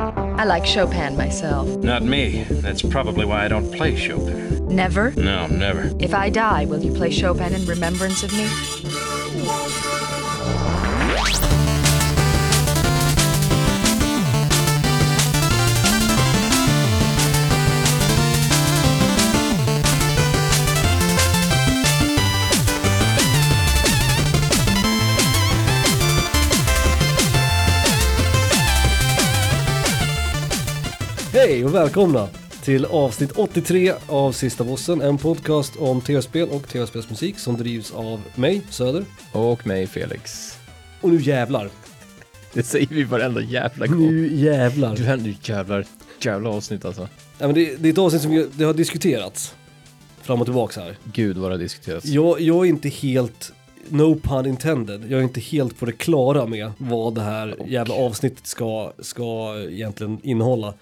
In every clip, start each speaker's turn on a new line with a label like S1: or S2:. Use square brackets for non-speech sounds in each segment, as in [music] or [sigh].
S1: I like Chopin myself.
S2: Not me. That's probably why I don't play Chopin.
S1: Never?
S2: No, never.
S1: If I die, will you play Chopin in remembrance of me?
S3: Hej och välkomna till avsnitt 83 av Sista Bossen, en podcast om tv-spel och tv-spelsmusik som drivs av mig, Söder.
S4: Och mig Felix.
S3: Och nu jävlar,
S4: Det säger vi varenda jävla gång.
S3: nu jävlar.
S4: Du nu jävlar, jävla avsnitt alltså.
S3: Ja, men det, det är ett avsnitt som vi- det har diskuterats fram och tillbaka här.
S4: Gud vad det har diskuterats.
S3: Jag, jag är inte helt, no pun intended, jag är inte helt på det klara med vad det här jävla avsnittet ska, ska egentligen innehålla.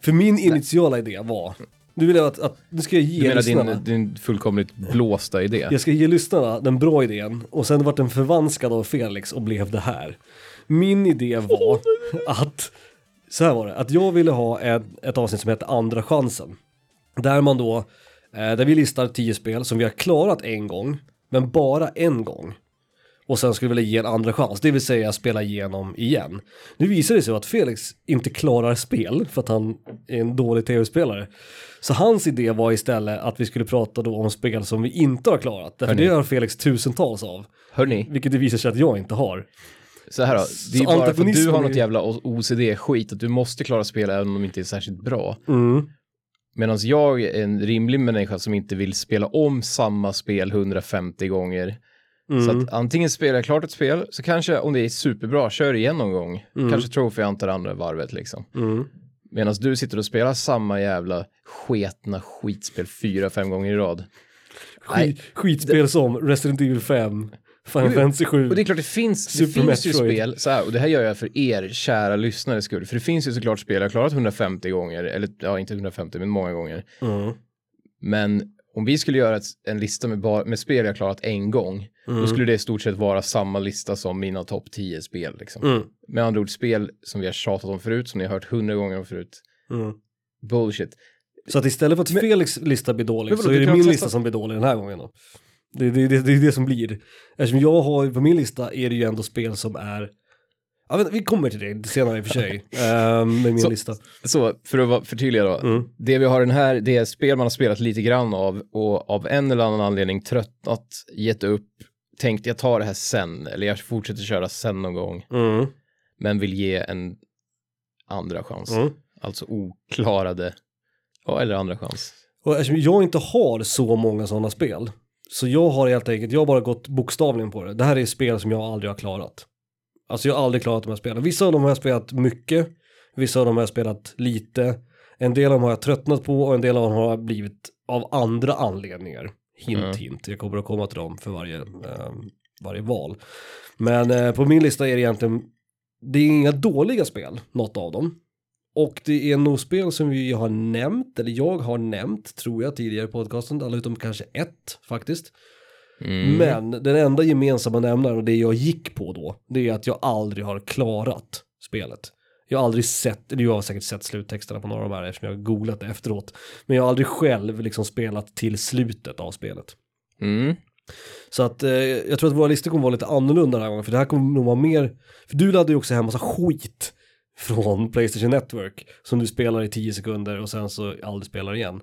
S3: För min initiala idé var, nu vill jag att, att nu ska jag
S4: Du
S3: ge
S4: menar
S3: lyssnarna.
S4: din, din fullkomligt blåsta idé?
S3: Jag ska ge lyssnarna den bra idén och sen vart den förvanskad av Felix och blev det här. Min idé var [laughs] att, så här var det, att jag ville ha ett, ett avsnitt som heter Andra chansen. Där man då, eh, där vi listar tio spel som vi har klarat en gång, men bara en gång. Och sen skulle vi vilja ge en andra chans, det vill säga spela igenom igen. Nu visar det sig att Felix inte klarar spel för att han är en dålig tv-spelare. Så hans idé var istället att vi skulle prata då om spel som vi inte har klarat. Därför
S4: Hörni.
S3: det har Felix tusentals av.
S4: Hörni,
S3: Vilket det visar sig att jag inte har.
S4: så här då. Det är bara för att du har något jävla OCD-skit, att du måste klara spel även om de inte är särskilt bra.
S3: Mm.
S4: Medan jag är en rimlig människa som inte vill spela om samma spel 150 gånger. Så
S3: Mm.
S4: att antingen spelar jag klart ett spel, så kanske om det är superbra, kör igen någon gång. Kanske trophy antar andra varvet liksom.
S3: Mm.
S4: Medan du sitter och spelar samma jävla sketna skitspel fyra, fem gånger i rad.
S3: Skit, skitspel som Resident Evil 5, Final Fantasy 7.
S4: Och det är klart det finns, det
S3: Super
S4: finns ju spel, så här, och det här gör jag för er kära lyssnare skull, för det finns ju såklart spel jag klarat 150 gånger, eller ja inte 150 men många gånger.
S3: Mm.
S4: Men om vi skulle göra ett, en lista med, bara, med spel jag klarat en gång,
S3: Mm.
S4: då skulle det i stort sett vara samma lista som mina topp 10 spel. Liksom.
S3: Mm.
S4: Med andra ord, spel som vi har tjatat om förut, som ni har hört hundra gånger om förut.
S3: Mm.
S4: Bullshit.
S3: Så att istället för att Felix lista blir dålig
S4: Men vadå,
S3: så är det min lista som blir dålig den här gången då. Det, det, det, det är det som blir. Eftersom jag har, på min lista är det ju ändå spel som är, ja men vi kommer till det senare i och för sig, [laughs] ehm, med min
S4: Så-
S3: lista.
S4: Så för att vara- förtydliga då.
S3: Mm.
S4: Det vi har den här, det är spel man har spelat lite grann av och av en eller annan anledning tröttnat, gett upp, tänkt jag tar det här sen, eller jag fortsätter köra sen någon gång,
S3: Mm.
S4: men vill ge en andra chans.
S3: Mm.
S4: Alltså oklarade, ja, eller andra chans.
S3: Och eftersom jag inte har så många sådana spel, så jag har helt enkelt, jag har bara gått bokstavligen på det. Det här är spel som jag aldrig har klarat. Alltså jag har aldrig klarat de här spelen. Vissa av dem har jag spelat mycket, vissa av dem har jag spelat lite. En del av dem har jag tröttnat på och en del av dem har blivit av andra anledningar. Hint,
S4: Mm.
S3: hint. Jag kommer att komma till dem för varje, eh, varje val. Men eh, på min lista är det egentligen, det är inga dåliga spel, något av dem. Och det är nog spel som vi har nämnt, eller jag har nämnt, tror jag, tidigare i podcasten, alla utom kanske ett faktiskt.
S4: Mm.
S3: Men den enda gemensamma nämnaren och det jag gick på då, det är att jag aldrig har klarat spelet. Jag har aldrig sett, eller jag har säkert sett sluttexterna på några av de här eftersom jag har googlat det efteråt. Men jag har aldrig själv liksom spelat till slutet av spelet.
S4: Mm.
S3: Så att eh, jag tror att våra listor kommer vara lite annorlunda den här gången, för det här kommer nog vara mer, för du laddade ju också hem massa skit från Playstation Network som du spelar i 10 sekunder och sen så aldrig spelar igen.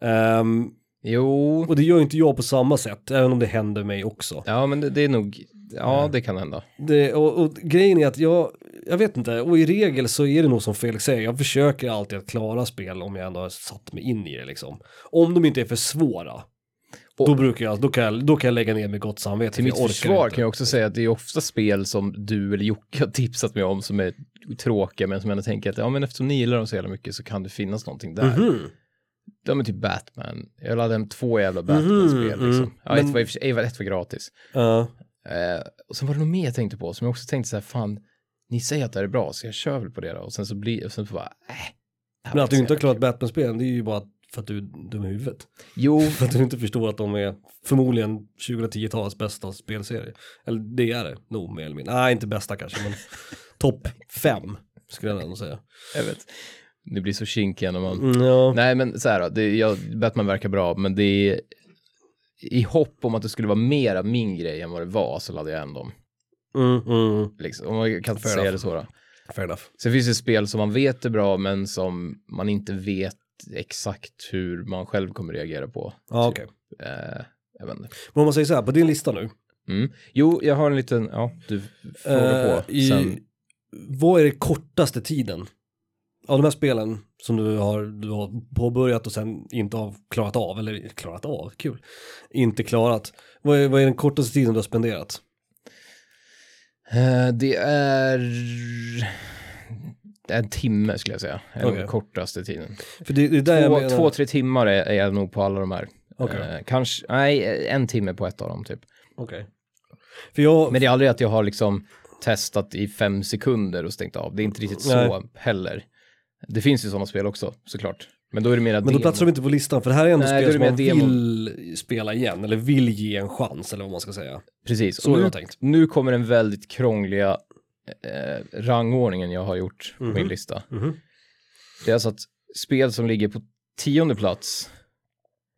S3: Ehm,
S4: Jo,
S3: och det gör inte jag på samma sätt, även om det händer mig också.
S4: ja men det, det är nog, ja det kan hända.
S3: Det, och, och grejen är att jag, jag vet inte, och i regel så är det nog som Felix säger, jag försöker alltid att klara spel om jag ändå har satt mig in i det liksom. Om de inte är för svåra,
S4: Och-
S3: då brukar jag, då kan jag, då kan jag lägga ner med gott samvete.
S4: Till mitt försvar
S3: inte.
S4: kan jag också säga att det är ofta spel som du eller Jocke har tipsat mig om som är tråkiga men som jag ändå tänker att ja men eftersom ni gillar dem så jävla mycket så kan det finnas någonting där.
S3: Mhm.
S4: De är typ Batman. Jag laddade hem två jävla Batman-spel
S3: Mhm,
S4: liksom.
S3: mm.
S4: Ja,
S3: Men-
S4: ett, var, för sig- ett var gratis.
S3: Ja.
S4: Eh, och sen var det nog mer jag tänkte på som jag också tänkte så här, fan, ni säger att det här är bra så jag kör väl på det då. Och sen så blir, och sen så bara, äh.
S3: Men
S4: var
S3: att du inte har klarat Batman-spelen, det är ju bara för att du är dum i huvudet.
S4: Jo, [laughs]
S3: För att du inte förstår att de är förmodligen 2010-talets bästa spelserie. Eller det är det nog mer eller mindre. Nej, inte bästa kanske, men [laughs] topp fem. skulle jag ändå säga.
S4: Jag vet. Det blir så kinkiga när man...
S3: Mm, ja.
S4: Nej, men så här då, det, jag, Batman verkar bra, men det är i hopp om att det skulle vara mer av min grej än vad det var så laddade jag hem dem.
S3: Mm, mm,
S4: Liksom. Om man kan
S3: Fair
S4: säga
S3: enough.
S4: det så då.
S3: fair enough.
S4: Sen finns det spel som man vet är bra, men som man inte vet exakt hur man själv kommer reagera på.
S3: Ja, okej.
S4: Eh, jag vet inte.
S3: Men om man säger så här, på din lista nu.
S4: Mm. Jo, jag har en liten, ja, du frågar
S3: eh,
S4: på.
S3: i,
S4: Sen,
S3: Vad är det kortaste tiden? Av de här spelen som du har, du har påbörjat och sen inte har klarat av, eller klarat av, kul. Inte klarat. Vad är, vad är den kortaste tiden du har spenderat?
S4: eh, det är en timme skulle jag säga, är den
S3: Okej.
S4: kortaste tiden.
S3: För det, det är där
S4: Två,
S3: menar.
S4: två, tre timmar är, är jag nog på alla de här.
S3: Okej.
S4: Eh, kanske, nej, en timme på ett av dem typ.
S3: Okej. För jag,
S4: Men det är aldrig att jag har liksom testat i fem sekunder och stängt av. Det är inte riktigt så
S3: Nej.
S4: heller. Det finns ju sådana spel också, såklart. Men då är det mera
S3: men då platsar de inte på listan, för det här är ändå
S4: Nej,
S3: spel som man
S4: mer demon.
S3: vill spela igen, eller vill ge en chans, eller vad man ska säga.
S4: Precis.
S3: Så
S4: Och
S3: har
S4: nu,
S3: jag tänkt.
S4: nu kommer den väldigt krångliga eh, rangordningen jag har gjort på
S3: Mhm.
S4: min lista.
S3: Mhm.
S4: Det är alltså att spel som ligger på tionde plats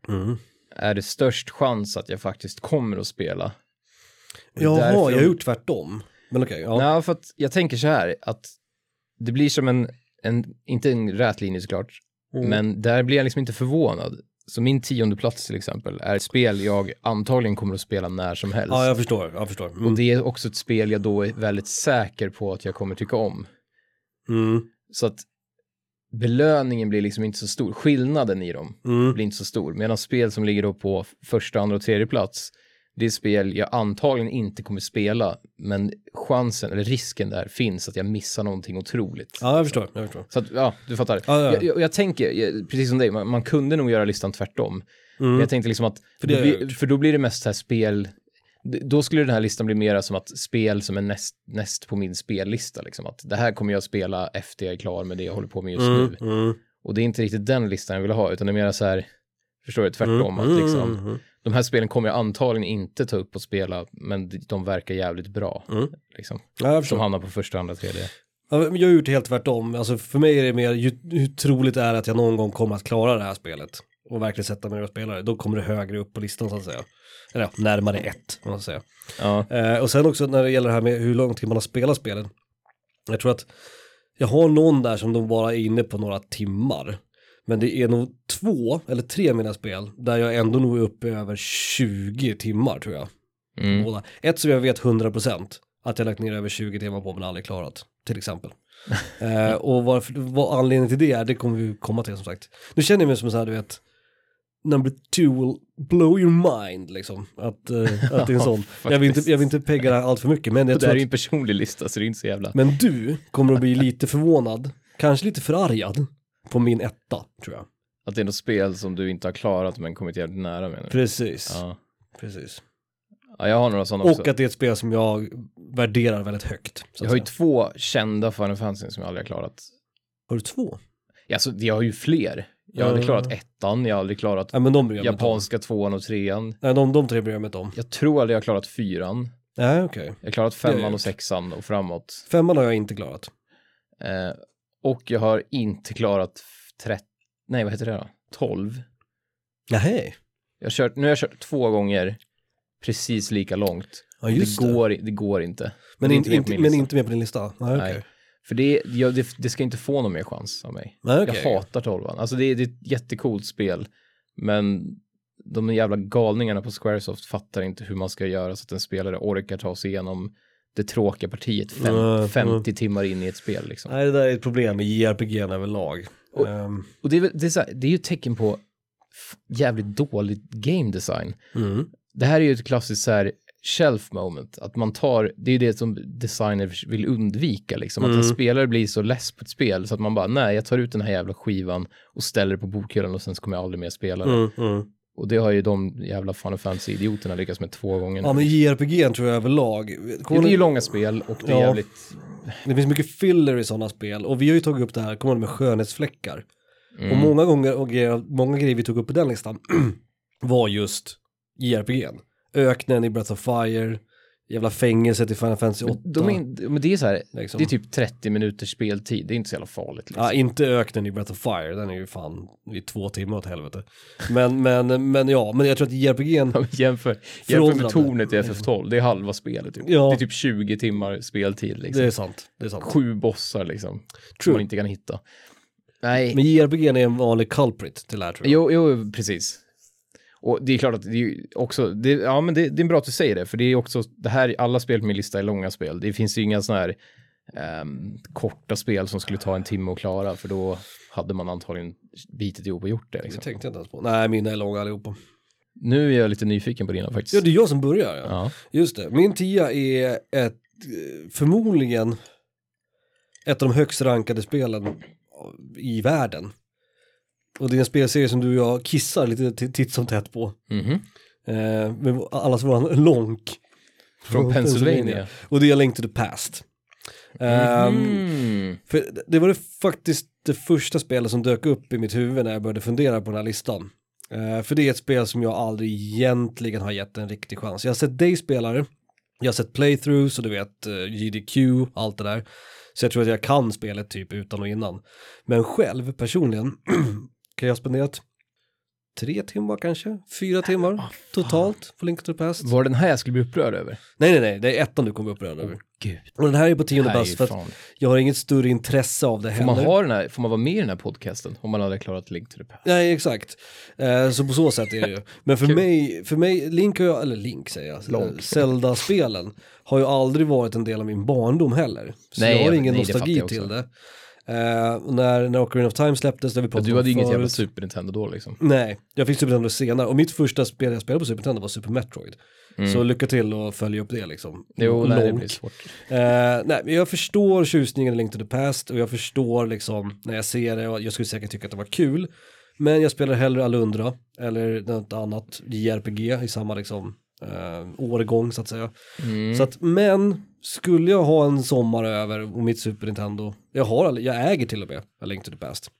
S3: Mm.
S4: är det störst chans att jag faktiskt kommer att spela.
S3: Jaha,
S4: därför
S3: jag har gjort tvärtom. Men okej, ja.
S4: Ja, för att jag tänker så här att det blir som en, en inte en rät linje såklart,
S3: Mm.
S4: men där blir jag liksom inte förvånad. Så min tionde plats till exempel är ett spel jag antagligen kommer att spela när som helst.
S3: Ja, jag förstår, jag förstår. Mm.
S4: Och det är också ett spel jag då är väldigt säker på att jag kommer tycka om.
S3: Mm.
S4: Så att belöningen blir liksom inte så stor. Skillnaden i dem
S3: Mm.
S4: blir inte så stor. Medan spel som ligger då på första, andra och tredje plats, det är spel jag antagligen inte kommer spela, men chansen, eller risken där finns att jag missar någonting otroligt.
S3: Ja, jag förstår, jag förstår.
S4: Så att, ja, du fattar.
S3: Ja, ja.
S4: Jag, jag, jag tänker, jag, precis som dig, man, man kunde nog göra listan tvärtom.
S3: Mm.
S4: Men jag tänkte liksom att,
S3: För
S4: då, blir, för då blir det mest här spel, då skulle den här listan bli mera som att spel som är näst, näst på min spellista, liksom att det här kommer jag spela efter jag är klar med det jag håller på med just
S3: Mm.
S4: nu.
S3: Mm.
S4: Och det är inte riktigt den listan jag vill ha, utan det är mera så här, förstår du, tvärtom,
S3: Mm.
S4: att liksom,
S3: Mm.
S4: De här spelen kommer jag antagligen inte ta upp och spela, men de- verkar jävligt bra,
S3: Mm.
S4: liksom.
S3: Ja, jag
S4: Som hamnar på första, andra, tredje.
S3: Jag har gjort helt tvärtom. Alltså för mig är det mer, ju, hur troligt är det att jag någon gång kommer att klara det här spelet? Och verkligen sätta mig och spela det. Då kommer det högre upp på listan så att säga. Eller ja, närmare ett, om man säga.
S4: Ja,
S3: Eh, och sen också när det gäller det här med hur lång tid man har spelat spelet. Jag tror att jag har någon där som de bara är inne på några timmar. Men det är nog två eller tre mina spel där jag ändå nog är uppe över 20 timmar tror jag.
S4: mm.
S3: Båda. Ett som jag vet 100% att jag lagt ner över 20 timmar på men aldrig klarat, till exempel. [laughs] eh, och varför, vad anledningen till det är, det kommer vi komma till som sagt. Nu känner jag mig som så här, du vet, number two will blow your mind liksom. Att, eh, [laughs] att det är en sån. jag, vill inte, jag vill inte pegga det här allt för mycket, men jag
S4: det här är ju en personlig lista, så det är inte så jävla...
S3: men du kommer att bli lite förvånad, kanske lite förargad på min etta, tror jag.
S4: Att det är något spel som du inte har klarat men kommit jävligt nära med.
S3: Precis,
S4: Ja.
S3: precis.
S4: ja, jag har några sådana också.
S3: Och att det är ett spel som jag värderar väldigt högt.
S4: Jag har ju två kända Final Fantasy som jag aldrig har klarat.
S3: har du två?
S4: Ja, Alltså, jag har ju fler. Jag har aldrig klarat ettan, jag har aldrig klarat
S3: Nej men de inte om.
S4: japanska tvåan och trean.
S3: Nej, de, de tre bryr jag mig inte om.
S4: Jag tror aldrig jag har klarat fyran.
S3: Nej, okej.
S4: Jag har klarat femman och sexan och framåt.
S3: Femman har jag inte klarat.
S4: Eh, och jag har inte klarat 30, nej vad heter det då? 12.
S3: Nej.
S4: Jag har kört, nu har jag kört två gånger precis lika långt.
S3: Ja, just
S4: det, går, det går inte.
S3: Men, inte, inte, men inte med på din lista? Nej.
S4: Nej. För det, jag, det, det ska inte få någon mer chans av mig.
S3: Nej, okej.
S4: Jag hatar tolvan. Alltså det, är- det är ett jättecoolt spel, men de jävla galningarna på Squaresoft fattar inte hur man ska göra så att en spelare orkar ta sig igenom det tråkiga partiet fem,
S3: Mm,
S4: 50 timmar in i ett spel liksom.
S3: Nej, det där är ett problem i JRPG överlag.
S4: Och-
S3: Ehm,
S4: Och det är, det är, så här, det är ju ett tecken på jävligt dålig game design.
S3: mm.
S4: Det här är ju ett klassiskt så här shelf moment, att man tar, det är ju det som designers vill undvika liksom, att en
S3: Mm.
S4: spelare blir så less på ett spel så att man bara, nej, jag tar ut den här jävla skivan och ställer det på bokhyllan och sen så kommer jag aldrig mer spela det. Och det har ju de jävla Final Fantasy-idioterna lyckats med två gånger.
S3: Ja, men JRPG tror jag överlag.
S4: det är ju långa spel och det är
S3: Ja.
S4: jävligt...
S3: Det finns mycket filler i sådana spel. Och vi har ju tagit upp det här, kommer med skönhetsfläckar.
S4: Mm.
S3: Och många gånger, och grejer, många grejer vi tog upp på den listan [clears throat] var just JRPG. Öknen i Breath of Fire, jävla fängelset i Final Fantasy 8.
S4: Men, de är, in- men det är så här,
S3: Liksom.
S4: det är typ 30 minuters speltid, det är inte så jävla farligt. Liksom.
S3: Ja, inte öknen i Breath of Fire, den är ju fan i två timmar åt helvete. Men, men, men ja, men jag tror att JRPG'n,
S4: Ja, jämför, jämför med tornet i FF12, det är halva spelet. Typ.
S3: Ja.
S4: Det är typ 20 timmar speltid. Liksom.
S3: det är sant. Det är sant.
S4: Sju bossar liksom, som
S3: True.
S4: man inte kan hitta. Nej,
S3: Men JRPG'n är en vanlig culprit till det här tror jag.
S4: jo, jo, precis. Och det är klart att det är också, det, ja men det, det är bra att du säger det, för det är också, det här, alla spel på min lista är långa spel. Det finns ju inga sådana här ehm, korta spel som skulle ta en timme att klara, för då hade man antagligen bitit ihop och gjort det.
S3: Det
S4: Liksom.
S3: tänkte jag inte ens på. Nej, mina är långa allihopa.
S4: Nu är jag lite nyfiken på dina faktiskt.
S3: Ja, det är jag som börjar. Ja.
S4: Ja.
S3: Just det. Min tia är ett, eh, förmodligen ett av de högst rankade spelen i världen. Och det är en spelserie som du och jag kissar lite titt som tätt på.
S4: Mhm.
S3: Eh, med allas våran lånk.
S4: Från Pennsylvania.
S3: Och det är Link to the Past.
S4: Mhm.
S3: För det var det faktiskt det första spelet som dök upp i mitt huvud när jag började fundera på den här listan. Eh, för det är ett spel som jag aldrig egentligen har gett en riktig chans. Jag har sett dig spela det, jag har sett playthroughs och du vet eh, JDQ, allt det där. Så jag tror att jag kan spelet typ utan och innan. Men själv personligen [clears throat] kan jag ha spenderat tre timmar kanske, fyra timmar totalt på Link to the Past.
S4: Var den här jag skulle bli upprörd över?
S3: Nej, nej, nej, det är ettan du kommer upprörd över.
S4: Gud.
S3: Och den här är på tionde bast för att jag har inget större intresse av det
S4: Får
S3: heller.
S4: man, ha den här, får man vara med i den här podcasten om man hade klarat Link to the Past?
S3: Nej, exakt. Eh, så på så sätt är det ju. Men för mig, för mig, Link har jag, eller Link säger jag,
S4: Långt.
S3: Zelda-spelen har ju aldrig varit en del av min barndom heller. Så
S4: Nej,
S3: jag har ingen
S4: nej,
S3: nostalgi till
S4: också.
S3: det. Och när, när Ocarina of Time släpptes, det vi pratat
S4: du hade inget jävla. Super Nintendo då liksom.
S3: Nej, jag fick Super Nintendo senare. Och mitt första spel jag spelade på Super Nintendo var Super Metroid. Så lycka till att följa upp det liksom.
S4: Mm. Jo, nej, det blir svårt.
S3: Eh, nej, men jag förstår tjusningen i Link to the Past och jag förstår liksom när jag ser det och jag skulle säkert tycka att det var kul. Men jag spelar hellre Alundra eller något annat JRPG i samma liksom eh, årgång så att säga.
S4: Mm.
S3: Så att, men skulle jag ha en sommar över och mitt Super Nintendo, jag har, jag äger till och med A Link to the Past.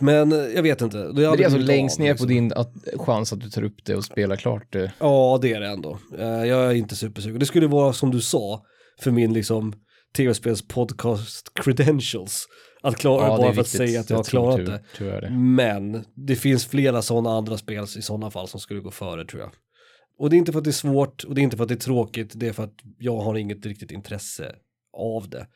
S3: Men eh, jag vet inte. Det,
S4: det är alltså längst ner
S3: liksom.
S4: på din att, chans att du tar upp det och spelar klart det.
S3: Ja, det är det ändå. Eh, jag är inte supersugen. Det skulle vara som du sa, för min liksom tv-spels podcast credentials. Att klara
S4: Ja,
S3: bara för att
S4: viktigt.
S3: säga att jag har
S4: tror
S3: klarat
S4: tyvärr-
S3: det.
S4: Det.
S3: Men det finns flera sådana andra spel i sådana fall som skulle gå före tror jag. Och det är inte för att det är svårt och det är inte för att det är tråkigt, det är för att jag har inget riktigt intresse av det.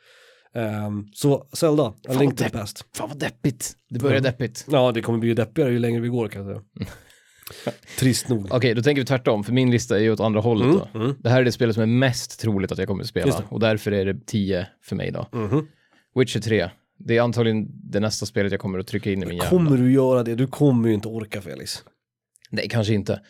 S3: Ehm, så Zelda, A
S4: Fan,
S3: Link to the Past.
S4: Fan vad deppigt. Det börjar
S3: Mm.
S4: deppigt.
S3: Ja, det kommer bli deppigare ju längre vi går kan jag säga. [laughs] Trist nog.
S4: Okej, då tänker vi tvärtom, för min lista är ju åt andra hållet
S3: Mm,
S4: då.
S3: mm.
S4: Det här är det spelet som är mest troligt att jag kommer att spela och därför är det 10 för mig då.
S3: Mhm.
S4: Witcher 3. Det är antagligen det nästa spelet jag kommer att trycka in i min hjärna.
S3: Kommer du göra det? Du kommer ju inte orka Felix.
S4: Nej, kanske inte.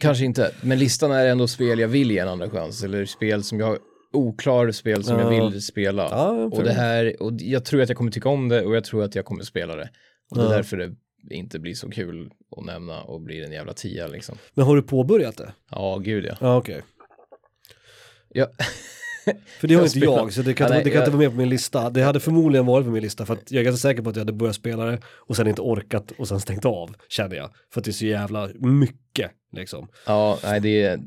S4: Kanske inte, men listan är ändå spel jag vill ge en andra chans, eller spel som jag oklar spel som
S3: Ja.
S4: jag vill spela. Och det här, och jag tror att jag kommer tycka om det och jag tror att jag kommer spela det. Och det är därför det inte blir så kul att nämna och blir en jävla tia liksom.
S3: Men har du påbörjat det?
S4: Ja, gud ja.
S3: Ja, okej.
S4: ja.
S3: För det har inte jag, så det kan,
S4: Ja, nej,
S3: det kan
S4: jag-
S3: inte vara med på min lista. Det hade förmodligen varit på min lista, för att jag är ganska säker på att jag hade börjat spela det och sen inte orkat och sen stängt av, känner jag. För att det är så jävla mycket, liksom.
S4: Ja, nej det är,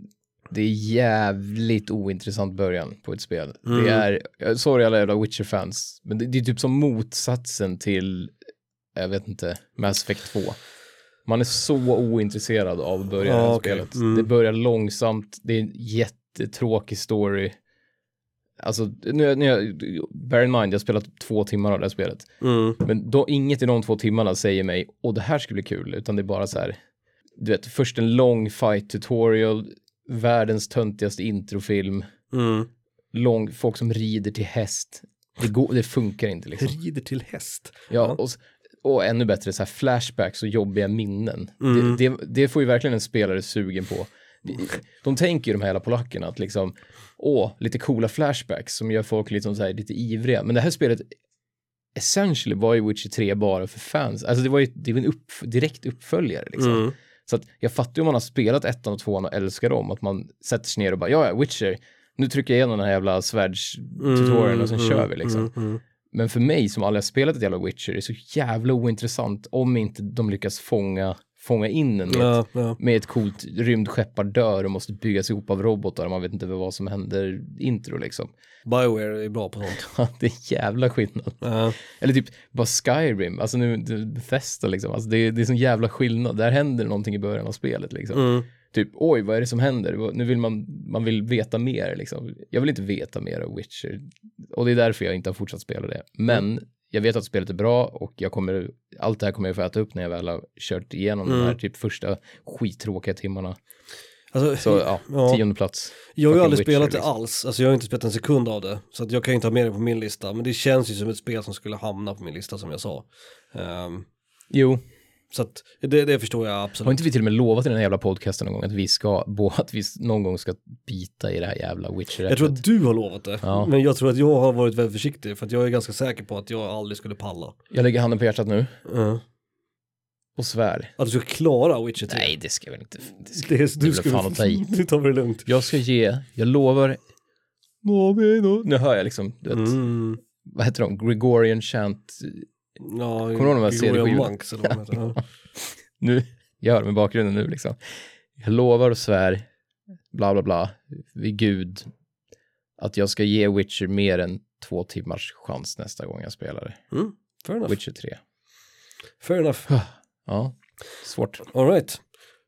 S4: det är jävligt ointressant början på ett spel.
S3: Mm.
S4: Det är, sorry alla jävla Witcher-fans, men det, det är typ som motsatsen till, jag vet inte, Mass Effect 2. Man är så ointresserad av början
S3: Ja,
S4: av
S3: okej.
S4: spelet.
S3: Mm.
S4: Det börjar långsamt, det är en jättetråkig story. Alltså, nu, nu, bear in mind, jag har spelat två timmar av det här spelet.
S3: Mm.
S4: Men då, inget i de två timmarna säger mig, åh det här ska bli kul, utan det är bara så här, du vet, först en lång fight tutorial, världens töntigaste introfilm,
S3: Mm.
S4: lång, folk som rider till häst. Det, går, det funkar inte liksom.
S3: Rider till häst.
S4: Ja, och, s- och ännu bättre, så här flashbacks och jobbiga minnen.
S3: Mm.
S4: Det, det, det får ju verkligen en spelare sugen på. De, tänker ju de här jävla polackerna att liksom, åh, lite coola flashbacks som gör folk liksom så här, lite ivriga. Men det här spelet, essentially var ju Witcher 3 bara för fans. Alltså det var ju det var en upp, direkt uppföljare liksom.
S3: Mm.
S4: Så att jag fattar ju om man har spelat ettan och tvåan och älskar dem, att man sätter sig ner och bara, ja, ja, Witcher, nu trycker jag igenom den här jävla svärdstutorialen och sen
S3: Mm,
S4: kör vi liksom.
S3: mm, mm.
S4: Men för mig som aldrig har spelat ett jävla Witcher, det är så jävla ointressant om inte de lyckas fånga fånga in en ett,
S3: Ja, ja.
S4: med ett coolt rymdskeppar dör och måste byggas ihop av robotar och man vet inte vad som händer intro liksom.
S3: Bioware är bra på sånt. [laughs]
S4: det är jävla skillnad.
S3: Ja.
S4: Eller typ bara Skyrim, alltså nu Bethesda liksom, alltså det, är- det är sån jävla skillnad. Där händer någonting i början av spelet liksom.
S3: Mm.
S4: Typ, oj, vad är det som händer? Nu vill man, man vill veta mer liksom. Jag vill inte veta mer av Witcher. Och det är därför jag inte har fortsatt spela det. Men jag vet att spelet är bra och jag kommer, allt det här kommer jag få äta upp när jag väl har kört igenom de här typ första skittråkiga timmarna.
S3: Alltså,
S4: Så ja, [laughs]
S3: Ja.
S4: tionde plats.
S3: Jag har ju aldrig
S4: Witcher,
S3: spelat det
S4: liksom.
S3: alls, alltså jag har inte spelat en sekund av det. Så att jag kan inte ha med det på min lista, men det känns ju som ett spel som skulle hamna på min lista som jag sa. Ehm,
S4: Jo,
S3: så att det, det förstår jag
S4: har
S3: absolut.
S4: inte vi till och med lovat i den här jävla podcasten någon gång att vi ska, [laughs] bo- att vi någon gång ska bita i det här jävla witcher
S3: Jag tror att du har lovat det,
S4: Ja.
S3: men jag tror att jag har varit väldigt försiktig för att jag är ganska säker på att jag aldrig skulle palla.
S4: Jag lägger handen på hjärtat nu
S3: Mm.
S4: och svär.
S3: Att du ska klara Witcher 3.
S4: Nej, det ska jag väl inte. Det ska...
S3: det
S4: det
S3: du
S4: väl
S3: ska,
S4: fan att ta i. [laughs]
S3: du tar det lugnt.
S4: Jag ska ge, jag lovar. Nu hör jag liksom, du vet,
S3: Mm.
S4: vad heter de? Gregorian chant.
S3: Ja,
S4: Kommer du ihåg de här CD-skivorna?
S3: Ja. [laughs]
S4: Nu, jag hör med bakgrunden nu liksom. Jag lovar och svär, bla bla bla, vid gud, att jag ska ge Witcher mer än två timmars chans nästa gång jag spelar det.
S3: Mm. Fair enough.
S4: Witcher 3.
S3: Fair enough. [sighs]
S4: Ja, svårt.
S3: All right.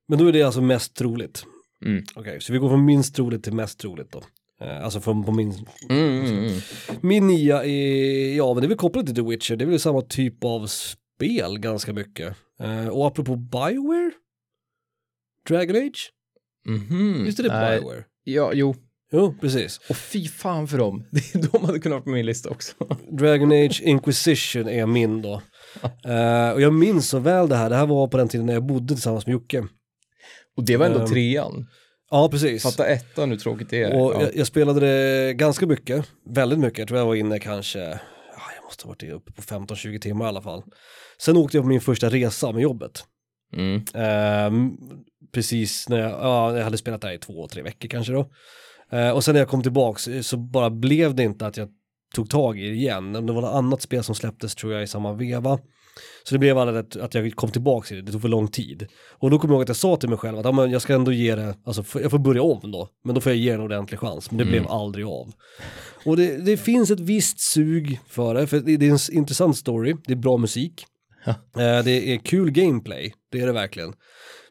S3: Men då är det alltså mest troligt.
S4: Mm.
S3: Okej, så vi går från minst troligt till mest troligt då. Eh, Alltså från på min,
S4: Mm, mm, mm.
S3: min nia är, ja men det är väl kopplat till The Witcher, det är väl samma typ av spel ganska mycket. Eh, och apropå Bioware? Dragon Age?
S4: Mhm.
S3: Visst är det
S4: Nej,
S3: Bioware?
S4: Ja, jo.
S3: Jo, precis.
S4: Och fy fan för dem. [laughs] De hade kunnat vara på min lista också. [laughs]
S3: Dragon Age Inquisition är min då. Eh, och jag minns så väl det här, det här var på den tiden när jag bodde tillsammans med Jocke.
S4: Och det var ändå
S3: Ehm,
S4: trean.
S3: Ja, precis.
S4: Fatta ettan hur tråkigt det är.
S3: Och
S4: ja.
S3: jag, jag spelade det ganska mycket, väldigt mycket. Jag tror jag var inne kanske, ja, jag måste ha varit uppe på 15-20 timmar i alla fall. Sen åkte jag på min första resa med jobbet.
S4: Mm.
S3: Ehm, precis när jag, ja, jag hade spelat där i två, tre veckor kanske då. Eh, och sen när jag kom tillbaks eh, så bara blev det inte att jag tog tag i det igen. Det var något annat spel som släpptes tror jag i samma veva. Så det blev aldrig att, att jag kom tillbaks i det, det tog för lång tid. Och då kommer jag ihåg att jag sa till mig själv att ja, men jag ska ändå ge det, alltså jag får börja om då, men då får jag ge det en ordentlig chans. Men det blev aldrig av. Och det, det finns ett visst sug för det, för det, är en intressant story, det är bra musik. Eh, det är kul gameplay, det är det verkligen.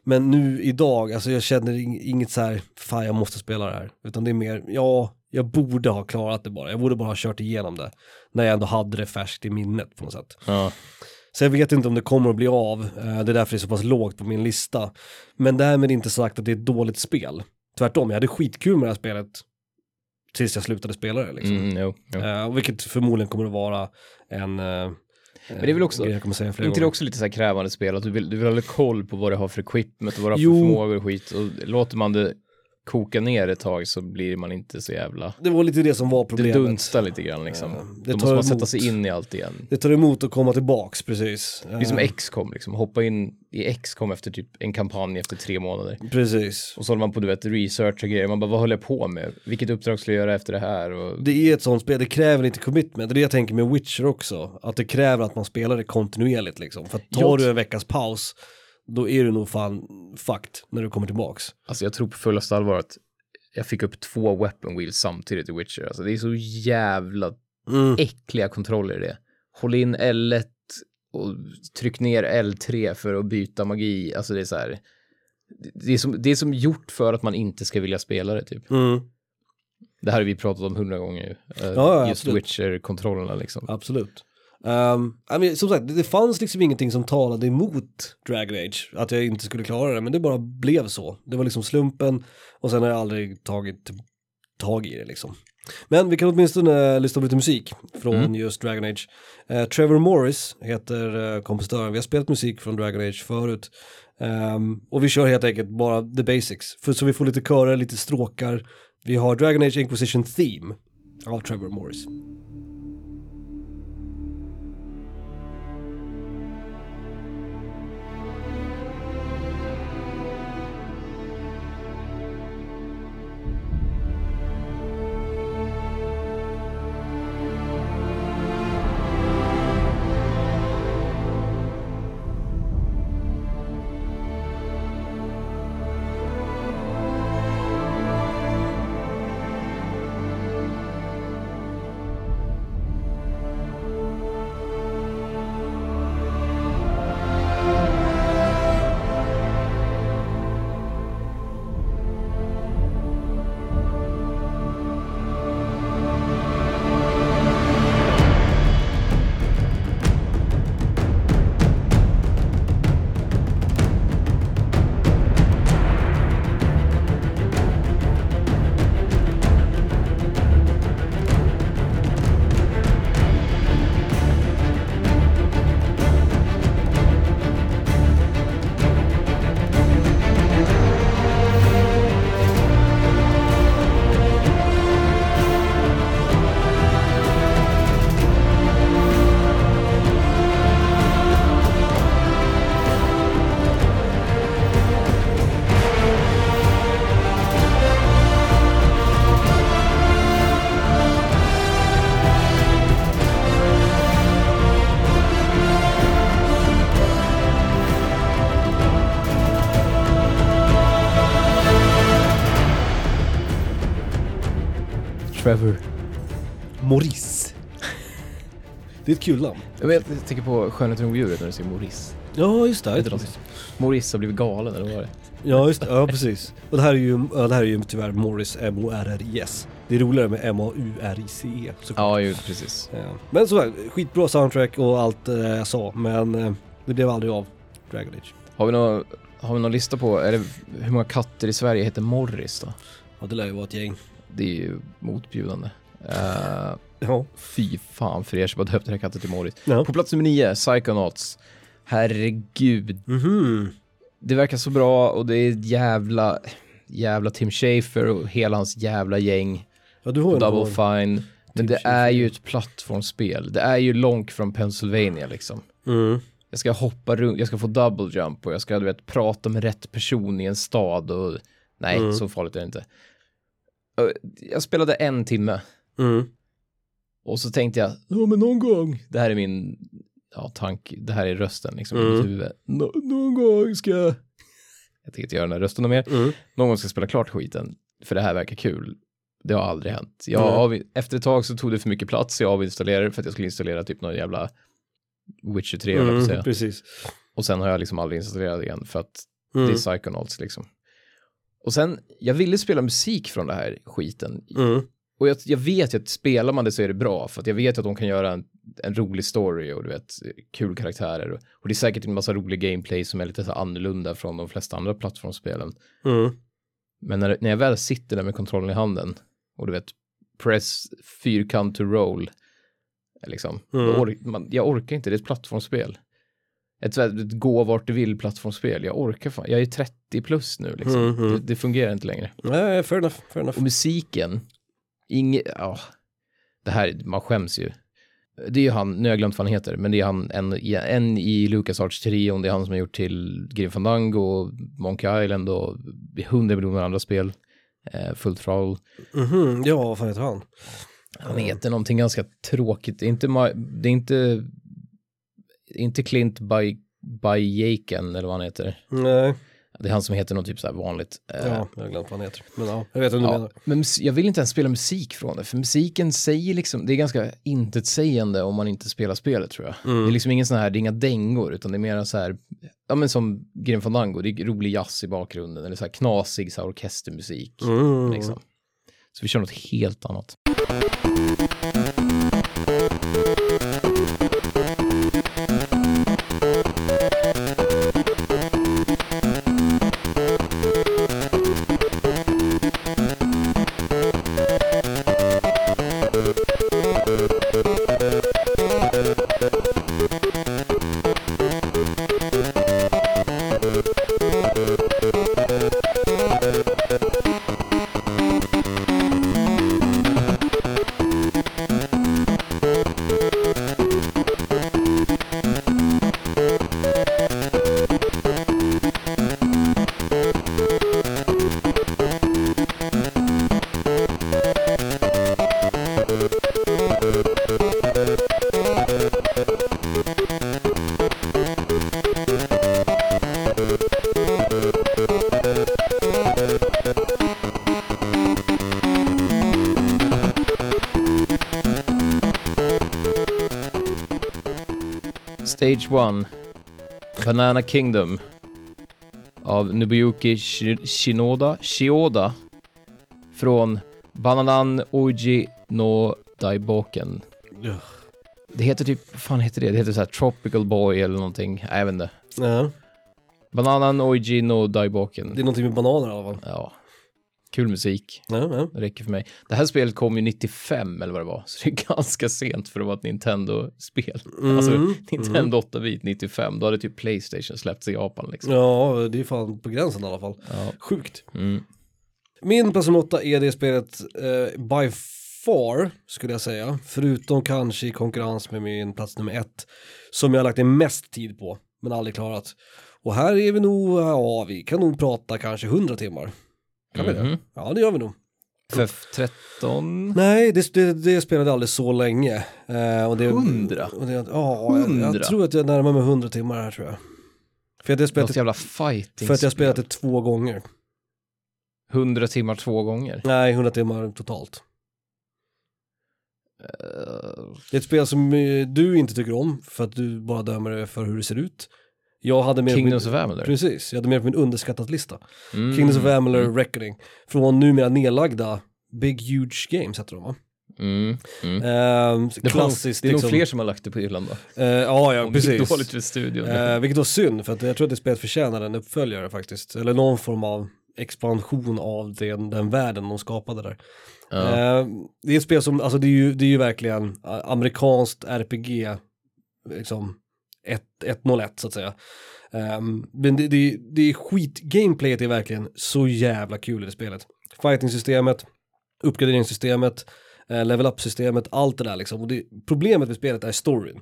S3: Men nu idag, alltså jag känner ing- inget så här, fan jag måste spela det här. Utan det är mer, ja, jag borde ha klarat det bara. Jag borde bara ha kört igenom det. När jag ändå hade det färskt i minnet på något sätt.
S4: Ja.
S3: Så jag vet inte om det kommer att bli av. eh, Det är därför det är så pass lågt på min lista. Men därmed inte sagt att det är ett dåligt spel. Tvärtom, jag hade skitkul med det här spelet. Tills jag slutade spela det liksom.
S4: Mm, jo, jo.
S3: Eh, vilket förmodligen kommer att vara en... eh,
S4: Men det är väl också,
S3: jag kommer säga flera
S4: inte det
S3: gånger.
S4: också lite så här krävande spel, att du vill, du vill ha koll på vad det har för equipment och vad det har för
S3: Jo.
S4: förmågor och skit. Och låter man det koka ner ett tag så blir man inte så jävla...
S3: Det var lite det som var
S4: Det
S3: problemet.
S4: dunstar lite grann liksom.
S3: Ja, det
S4: Då måste man sätta sig in i allt igen.
S3: Det tar emot att komma tillbaks, precis.
S4: Det är som X-com liksom, hoppa in i X-com efter typ en kampanj efter tre månader.
S3: Precis.
S4: Och så håller man på, du vet, research och grejer. Man bara, vad håller jag på med? Vilket uppdrag skulle jag göra efter det här? Och...
S3: Det är ett sånt spel, det kräver lite commitment. Det är det jag tänker med Witcher också. Att det kräver att man spelar det kontinuerligt liksom. För tar
S4: Jag-
S3: du en veckas paus, då är du nog fan fucked när du kommer tillbaks.
S4: Alltså jag tror på fullaste allvar att jag fick upp två weapon wheels samtidigt i Witcher. Alltså det är så jävla
S3: Mm.
S4: äckliga kontroller i det. Håll in L1 och tryck ner L3 för att byta magi. Alltså det är så här. Det är som, det är som gjort för att man inte ska vilja spela det typ.
S3: Mm.
S4: Det här har vi pratat om hundra gånger
S3: ja,
S4: Just. Witcher-kontrollerna liksom.
S3: Absolut. Um, I mean, som sagt, det, det fanns liksom ingenting som talade emot Dragon Age, att jag inte skulle klara det, men det bara blev så. Det var liksom slumpen och sen har jag aldrig tagit tag i det liksom. Men vi kan åtminstone eh, lyssna på lite musik från
S4: Mm.
S3: just Dragon Age. Eh, Trevor Morris heter uh, kompositören, vi har spelat musik från Dragon Age förut. Ehm, och vi kör helt enkelt bara the basics, för så vi får lite körer, lite stråkar. Vi har Dragon Age Inquisition Theme av Trevor Morris.
S4: Trevor.
S3: Maurice. Det är ett kul namn.
S4: Jag, vet, jag tänker på Skönheten och odjuret när du säger Maurice.
S3: Ja, just det.
S4: Vet du något? Maurice har blivit galen, eller vad var det?
S3: Ja, just det. Ja, precis. Och det här är ju, ja, det här är ju tyvärr Morris M-O-R-R-I-S. Det är roligare med M-A-U-R-I-C-E såklart.
S4: Ja, ju precis.
S3: Ja. Men så här, skitbra soundtrack och allt eh, jag sa, men eh, det blev aldrig av Dragon Age.
S4: Har vi någon, har vi någon lista på, är det, hur många katter i Sverige heter Morris då?
S3: Ja, det lär ju vara ett gäng.
S4: Det är ju motbjudande. Uh,
S3: Ja.
S4: fy fan för er som har döpt era katter till Morris.
S3: ja.
S4: På plats nummer nio, Psychonauts. Herregud,
S3: Mhm.
S4: det verkar så bra och det är jävla, jävla Tim Schafer och hela hans jävla gäng.
S3: Ja, du har
S4: Double Fine. Men det är ju ett plattformsspel. Det är ju långt från Pennsylvania liksom.
S3: Mm.
S4: Jag ska hoppa runt, jag ska få double jump och jag ska du vet, prata med rätt person i en stad och nej,
S3: Mm.
S4: så farligt är det inte. Ö, Jag spelade en timme
S3: Mm.
S4: och så tänkte jag, ja men någon gång, det här är min ja, tanke, det här är rösten liksom
S3: Mm.
S4: Nå- någon gång ska jag, jag tänker inte göra den här rösten mer,
S3: Mm.
S4: någon gång ska jag spela klart skiten, för det här verkar kul. Det har aldrig hänt. Jag
S3: Nej.
S4: av, efter ett tag så tog det för mycket plats, jag avinstallerade för att jag skulle installera typ någon jävla Witcher 3, mm, säga.
S3: Mm. Precis.
S4: Och sen har jag liksom aldrig installerat igen för att
S3: Mm.
S4: det är Psychonauts liksom. Och sen, jag ville spela musik från det här skiten.
S3: Mm.
S4: Och jag, jag vet ju att spelar man det så är det bra, för att jag vet att de kan göra en, en rolig story och du vet, kul karaktärer. Och, och det är säkert en massa rolig gameplay som är lite så annorlunda från de flesta andra plattformsspelen.
S3: Mm.
S4: Men när, när jag väl sitter där med kontrollen i handen och du vet, press fyrkant to roll, liksom,
S3: Mm.
S4: ork, man, jag orkar inte, det är ett plattformsspel. Ett, ett gå vart du vill plattformsspel, jag orkar fan, jag är 30 plus nu liksom.
S3: Mm, mm.
S4: Det, det fungerar inte längre.
S3: Nej, fair enough. Fair enough.
S4: Och musiken, inget, ja, det här, man skäms ju. Det är ju han, nu har jag glömt vad han heter, men det är han, en, i- en i LucasArts-trion, det är han som har gjort till Grim Fandango, Monkey Island och hundra miljoner andra spel. Eh, Full Throttle.
S3: Mhm, ja, vad fan heter han?
S4: Han heter någonting ganska tråkigt, det är inte, det är inte, inte Clint by, by Jaken eller vad han heter.
S3: Nej,
S4: Det är han som heter något typ så här vanligt. Eh,
S3: ja, jag har glömt vad han heter. Men ja, jag vet vad du
S4: Ja,
S3: menar.
S4: men jag vill inte ens spela musik från det, för musiken säger liksom, det är ganska intetsägande om man inte spelar spelet tror jag.
S3: Mm.
S4: Det är liksom ingen sån här, det är inga dängor, utan det är mer så här, ja men som Grim Fandango, det är rolig jazz i bakgrunden, eller så här knasig så här orkestermusik.
S3: Mm.
S4: Liksom. Så vi kör något helt annat. Stage Banana Kingdom av Nobuyuki Shi- Shinoda, Shioda från Bananan Oji no Daiboken.
S3: Ja.
S4: Det heter typ, vad fan heter det? Det heter så här Tropical Boy eller någonting. Jag vet inte. Bananan Oji no Daiboken.
S3: det är någonting med bananer i alla fall.
S4: Ja. Kul musik.
S3: Ja, ja.
S4: Det räcker för mig. Det här spelet kom ju 95 eller vad det var, så det är [laughs] ganska sent för att vara ett Nintendo-spel.
S3: Mm,
S4: Alltså
S3: mm.
S4: Nintendo 8-bit 95, då hade typ Playstation släppts i Japan liksom.
S3: Ja, det är fan på gränsen i alla fall.
S4: Ja.
S3: Sjukt.
S4: Mm.
S3: Min plats nummer åtta är det spelet eh, by far, skulle jag säga. Förutom kanske i konkurrens med min plats nummer ett. Som jag har lagt en mest tid på, men aldrig klarat. Och här är vi nog, ja, vi kan nog prata kanske 100 timmar. Kan vi det?
S4: Mhm.
S3: Ja, det gör vi nog.
S4: FF13.
S3: Nej, det, det, det spelade jag aldrig så länge. Eh, och det,
S4: 100?
S3: Och det, ja, jag,
S4: 100?
S3: jag tror att jag närmar mig 100 timmar här tror jag. För att jag spelat det,
S4: jävla fighting
S3: för att jag spelat det två gånger.
S4: 100 timmar två gånger.
S3: Nej, 100 timmar totalt. Det är ett spel som eh, du inte tycker om för att du bara dömer det för hur det ser ut. Jag hade med
S4: Kingdoms
S3: min,
S4: of Amalur.
S3: Precis, jag hade med på min underskattat lista.
S4: Mm.
S3: Kingdoms of Amalur Reckoning. Från numera nedlagda Big Huge Games heter de va?
S4: Mm. Mm.
S3: Ehm,
S4: Det,
S3: klassiskt
S4: det är nog
S3: liksom.
S4: fler som har lagt det på hyllan då.
S3: Eh, ja, ja,
S4: Om
S3: precis.
S4: dåligt för studion.
S3: Eh, vilket var synd, för att jag tror att det spelet förtjänar en uppföljare faktiskt. Eller någon form av expansion av den, den världen de skapade där.
S4: Ja.
S3: Eh, det är ett spel som, alltså det är ju, det är ju verkligen eh, amerikanskt RPG, liksom 1 101 så att säga. Um, men det, det, det är skit, gameplayet är verkligen så jävla kul i det spelet. Fighting-systemet, uppgraderingssystemet, eh, level up-systemet, allt det där liksom. Och det, problemet med spelet är storyn.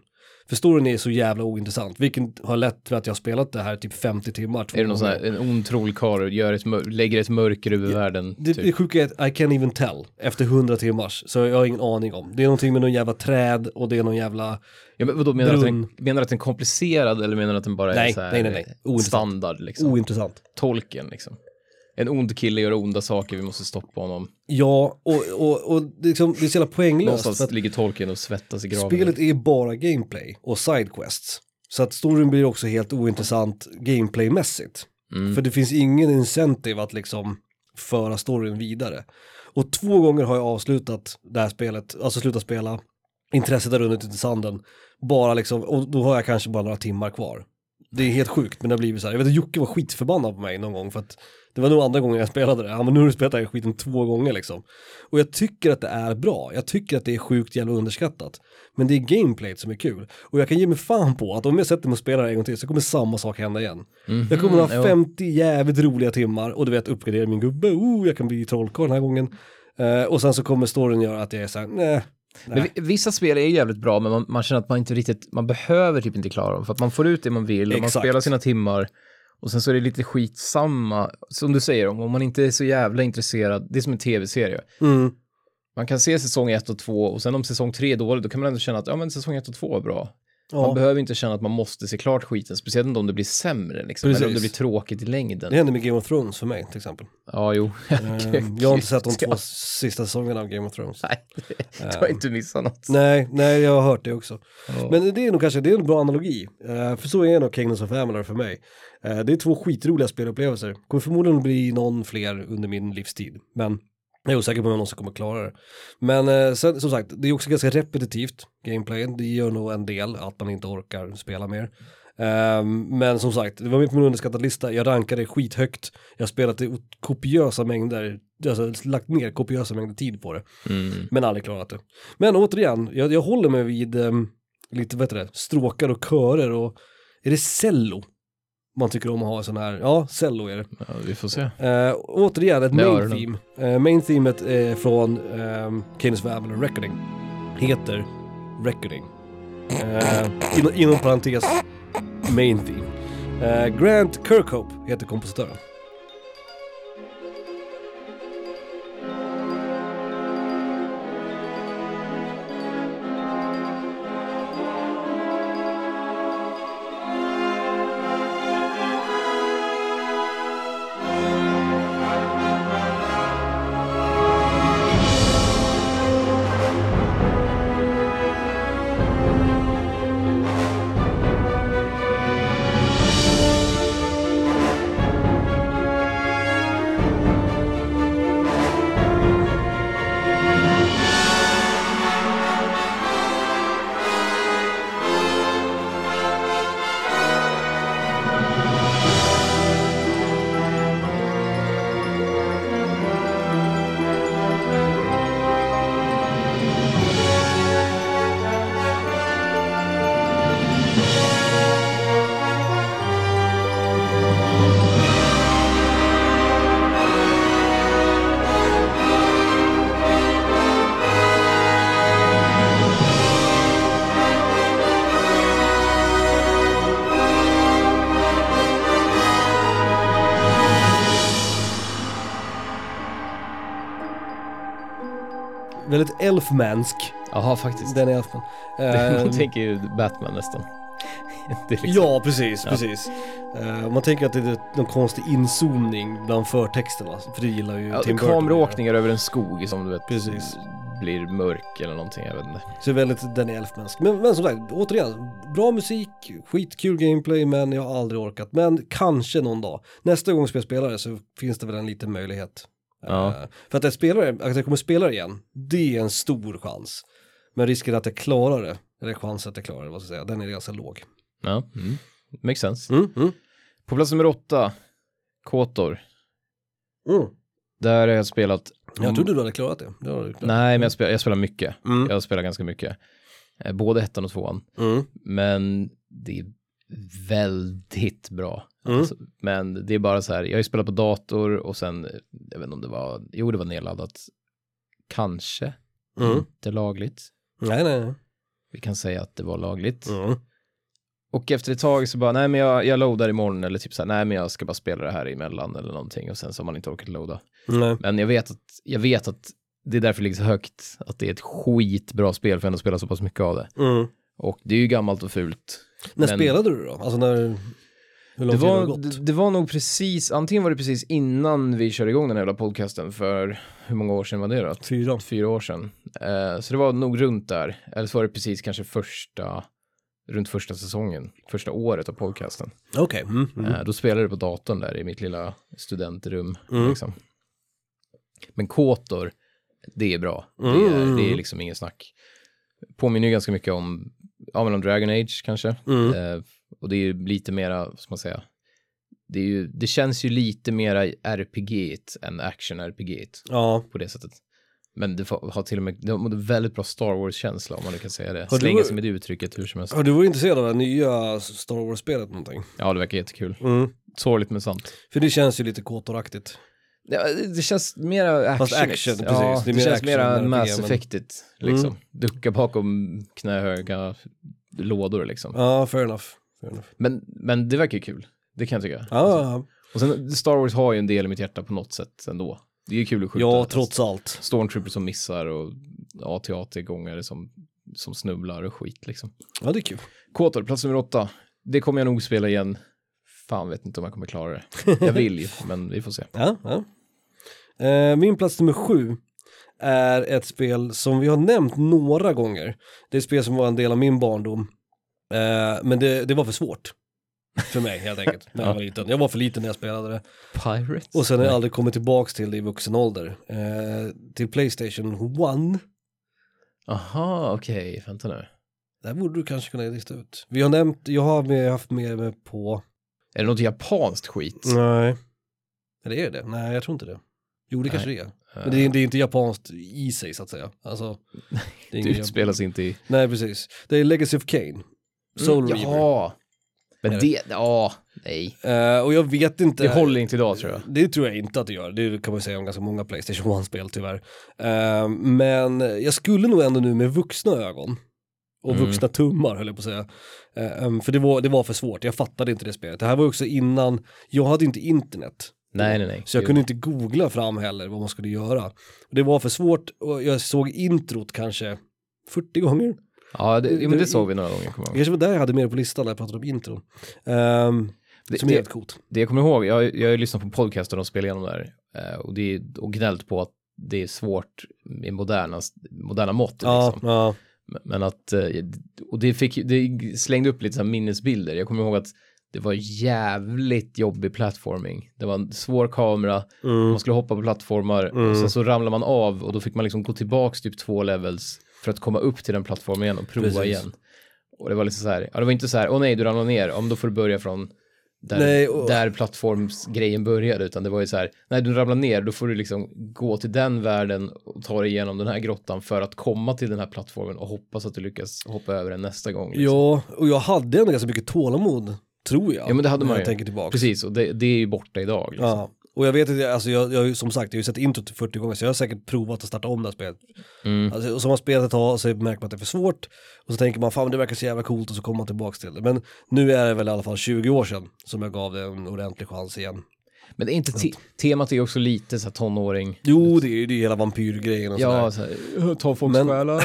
S3: För storyn är så jävla ointressant, vilket har lett till att jag har spelat det här typ 50 timmar.
S4: är det någon sån här, en ond trollkarl lägger ett mörker över världen?
S3: Det,
S4: typ.
S3: det sjuka är att I can't even tell efter 100 timmars, så jag har ingen aning om. Det är någonting med någon jävla träd och det är någon jävla,
S4: Ja, men vadå, menar du att den, menar att den är komplicerad eller menar du att den bara
S3: Nej,
S4: är så här,
S3: nej, nej, nej.
S4: Standard liksom?
S3: ointressant.
S4: Tolken liksom. En ond kille gör onda saker, vi måste stoppa honom.
S3: Ja, och, och, och det, är liksom, det är så jävla poänglöst.
S4: Någonstans
S3: För att
S4: ligger Tolkien och svettas i graven.
S3: spelet är bara gameplay och sidequests. Så att storyn blir också helt ointressant gameplaymässigt.
S4: Mm.
S3: För det finns ingen incentive att liksom föra storyn vidare. Och två gånger har jag avslutat det här spelet, alltså slutat spela, intresset har runnit ut i sanden, bara liksom, och då har jag kanske bara några timmar kvar. Det är helt sjukt, men det har blivit så här. Jag vet att Jocke var skitförbannad på mig någon gång för att det var nog andra gången jag spelade det. Han bara, nu har du spelat den här skiten två gånger liksom. Och jag tycker att det är bra. Jag tycker att det är sjukt jävla underskattat. Men det är gameplayet som är kul. Och jag kan ge mig fan på att om jag sätter mig och spelar en gång till så kommer samma sak hända igen.
S4: Mhm,
S3: Jag kommer ha
S4: jo.
S3: 50 jävligt roliga timmar och du vet uppgradera min gubbe, oh, jag kan bli trollkarl den här gången. Eh, och sen så kommer storyn göra att jag är såhär, nej.
S4: Men vi- vissa spel är jävligt bra, men man, man känner att man inte riktigt, man behöver typ inte klara dem, för att man får ut det man vill och man spelar sina timmar och sen så är det lite skitsamma, som du säger, om om man inte är så jävla intresserad, det är som en tv-serie.
S3: Mm.
S4: Man kan se säsong 1 och 2 och sen om säsong 3 är dålig, då kan man ändå känna att ja men säsong 1 och 2 är bra. Man
S3: Ja,
S4: behöver inte känna att man måste se klart skiten, speciellt inte om det blir sämre liksom, eller om det blir tråkigt i längden.
S3: det händer med Game of Thrones för mig till exempel.
S4: Ja, jo.
S3: Eh, [laughs] jag har inte sett de två sista säsongerna av Game of Thrones.
S4: Nej, [laughs] du har inte missat något.
S3: Nej, nej, jag har hört det också.
S4: Ja.
S3: Men det är nog kanske, det är en bra analogi. Eh, för så är nog Kingdoms of Amalur för mig. Eh, det är två skitroliga spelupplevelser. Kommer förmodligen bli någon fler under min livstid. Men jag är osäker på om jag någonsin kommer klara det. Men eh, sen, som sagt, det är också ganska repetitivt gameplay. Det gör nog en del att man inte orkar spela mer. Eh, men som sagt, det var med på min underskattade lista. Jag rankade skithögt. Jag har spelat i kopiösa mängder, alltså lagt ner kopiösa mängder tid på det.
S4: Mm.
S3: Men aldrig klarat det. Men återigen, jag, jag håller mig vid ehm, lite, vad heter det, stråkar och körer och är det cello? Man tycker om att ha sån här, ja, cello är det.
S4: Ja, vi får se.
S3: Uh, återigen, ett main theme. Uh, main themet är från um, Kings of Avalon Recording. Heter Recording. Uh, inom, inom parentes, main theme. Uh, Grant Kirkhope heter kompositören. Väldigt elfmansk,
S4: Jaha, faktiskt.
S3: den elfen. [laughs]
S4: Man
S3: Uh,
S4: tänker ju Batman nästan. [laughs] Är liksom,
S3: Ja, precis,
S4: Ja.
S3: precis. Eh, man tänker att det är någon konstig inzoomning bland förtexterna, för det gillar ju
S4: ja,
S3: Tim Burton.
S4: kameraåkningar över en skog som du vet
S3: Precis.
S4: blir mörk eller någonting, jag vet inte.
S3: Ser väldigt Danny Elfmansk. Men, men som sagt, återigen, bra musik, skitkul gameplay, men jag har aldrig orkat. Men kanske någon dag. Nästa gång jag spelar det så finns det väl en liten möjlighet.
S4: Ja.
S3: Eh, för att jag, spelar, att jag kommer spela det igen, det är en stor chans. Men risken att jag klarar det, eller chansen att jag klarar det, vad ska jag säga, den är ganska låg.
S4: Ja, mm. makes sense.
S3: Mm, mm,
S4: På plats nummer åtta, Kotor.
S3: mm.
S4: Där har jag spelat...
S3: Jag trodde du hade klarat det. det har du klarat.
S4: Nej, men jag spelar, jag spelar mycket.
S3: Mm.
S4: Jag spelar ganska mycket. Eh, Både ettan och tvåan.
S3: Mm.
S4: Men det är väldigt bra.
S3: Mm.
S4: Alltså, men det är bara så här, jag har ju spelat på dator och sen, jag vet inte om det var, jo det var nedladdat. Kanske,
S3: Mm.
S4: inte lagligt.
S3: Nej, nej, nej.
S4: Vi kan säga att det var lagligt.
S3: Mm.
S4: Och efter ett tag så bara, nej men jag, jag loadar imorgon eller typ så här, nej men jag ska bara spela det här emellan eller någonting och sen så har man inte orkat loada.
S3: nej.
S4: Men jag vet att, jag vet att det är därför det ligger så högt, att det är ett skitbra spel för att ändå spela så pass mycket av det.
S3: Mm.
S4: Och det är ju gammalt och fult.
S3: När
S4: Men-
S3: spelade du då? Alltså när, hur lång
S4: Det
S3: tid har det
S4: var,
S3: gått?
S4: det, det var nog precis, antingen var det precis innan vi körde igång den här jävla podcasten för, hur många år sedan var det då?
S3: Fyra.
S4: Fyra år sedan. Eh, så det var nog runt där, eller så var det precis kanske första, runt första säsongen, första året av podcasten.
S3: Okej. Mm. Mm.
S4: Eh, då spelade jag på datorn där i mitt lilla studentrum.
S3: Mm.
S4: Liksom. Men Kotor, det är bra. Det,
S3: Mm.
S4: är, det är liksom ingen snack. Påminner ju ganska mycket om, ja men om Dragon Age kanske.
S3: Mm.
S4: Eh, och det är ju lite mera, vad ska man säga, det, är ju, det känns ju lite mera RPG än action-RPG
S3: Ja.
S4: på det sättet. Men det har till och med, det har väldigt bra Star Wars-känsla om man nu kan säga det.
S3: Har du-
S4: Slänga sig med det uttrycket hur som helst.
S3: Har du varit intresserad av det nya Star Wars-spelet någonting?
S4: Ja, det verkar jättekul.
S3: Mm.
S4: Sorgligt men sant.
S3: För det känns ju lite kåtoraktigt.
S4: Ja, det känns mera action.
S3: Fast action, precis.
S4: Ja,
S3: Det
S4: det,
S3: mer
S4: känns
S3: än
S4: Mass
S3: men-
S4: Effectigt, liksom.
S3: Mm.
S4: Ducka bakom knähöga lådor, liksom.
S3: Ja, fair enough. Fair enough.
S4: Men, men det verkar ju kul. Det kan jag tycka.
S3: Ja, ja,
S4: Och sen, Star Wars har ju en del i mitt hjärta på något sätt ändå. Det är ju kul att skjuta.
S3: ja, trots allt.
S4: Stormtroopers som missar och AT-AT-gångare som, som snubblar och skit, liksom.
S3: Ja, det är kul.
S4: Kotor, plats nummer åtta. Det kommer jag nog spela igen. Fan vet inte om jag kommer klara det. [laughs] Jag vill ju, men vi får se.
S3: Ja, ja. Eh, min plats nummer sju är ett spel som vi har nämnt några gånger. Det är ett spel som var en del av min barndom. Eh, men det, det var för svårt. För mig helt enkelt, när jag var liten. Jag var för liten när jag spelade det.
S4: Pirates?
S3: Och sen har jag aldrig kommit tillbaks till det i vuxen ålder. Eh, till Playstation 1.
S4: Aha, okej, vänta nu.
S3: Där borde du kanske kunna lista ut. Vi har nämnt, jag har med, haft med mig på...
S4: Är det något japanskt skit?
S3: Nej. Eller är det det? Nej, jag tror inte det. Jo, det kanske det är. Men det är, det är inte japanskt i sig så att säga. Alltså, det
S4: Det utspelas inte i...
S3: Nej, precis. Det är Legacy of Kane. Soul Reaver.
S4: Mm, Ja. Men det, ja, nej.
S3: Eh, och jag vet inte.
S4: Det håller inte idag tror jag.
S3: Det tror jag inte att det gör. Det kan man säga om ganska många Playstation 1-spel tyvärr. Eh, men jag skulle nog ändå nu med vuxna ögon och
S4: Mm.
S3: vuxna tummar höll jag på att säga. Eh, um, för det var, det var för svårt, jag fattade inte det spelet. Det här var också innan, jag hade inte internet.
S4: Nej, nej, nej.
S3: Så jag
S4: Det-
S3: kunde inte googla fram heller vad man skulle göra. Det var för svårt och jag såg introt kanske 40 gånger.
S4: Ja, det, jo, men det såg vi några gånger, kommer jag
S3: kanske var där jag hade med det på listan när jag pratade om intron. Um,
S4: Det,
S3: som är helt coolt.
S4: det jag kommer ihåg, jag, jag har ju lyssnat på podcaster och spelat igenom det här. eh, Och, det, och gnällt på att det är svårt med moderna, moderna mått.
S3: Ja,
S4: Liksom.
S3: ja.
S4: Men- att, eh, och det, fick, det slängde upp lite så minnesbilder. Jag kommer ihåg att det var jävligt jobbig plattforming. Det var en svår kamera,
S3: Mm.
S4: man skulle hoppa på plattformar och sen så ramlar man av och då fick man liksom gå tillbaks typ två levels för att komma upp till den plattformen igen och prova
S3: Precis.
S4: igen. Och det var lite så här, ja det var inte så här, åh nej du ramlar ner, om då får du börja från där,
S3: Nej, och-
S4: där plattformsgrejen började, utan det var ju så här, nej du ramlar ner, då får du liksom gå till den världen och ta dig igenom den här grottan för att komma till den här plattformen och hoppas att du lyckas hoppa över den nästa gång. Liksom.
S3: Ja, och jag hade ändå ganska mycket tålamod, tror jag.
S4: Ja, men det hade man ju.
S3: tänker tillbaka.
S4: Precis, och det, det är ju borta idag. Liksom.
S3: Ja, och jag vet att jag, alltså jag, jag, som sagt, jag har ju sett introt 40 gånger så jag har säkert provat att starta om det här spelet.
S4: Mm.
S3: Alltså, och så har man spelat ett tag och så märker man att det är för svårt och så tänker man fan det verkar så jävla coolt och så kommer man tillbaka till det. Men nu är det väl i alla fall 20 år sedan som jag gav det en ordentlig chans igen.
S4: Men det är inte te temat är ju också lite så här tonåring.
S3: Jo, det är ju det är hela vampyrgrejen och
S4: Ja,
S3: sådär.
S4: så här, ta folks själar.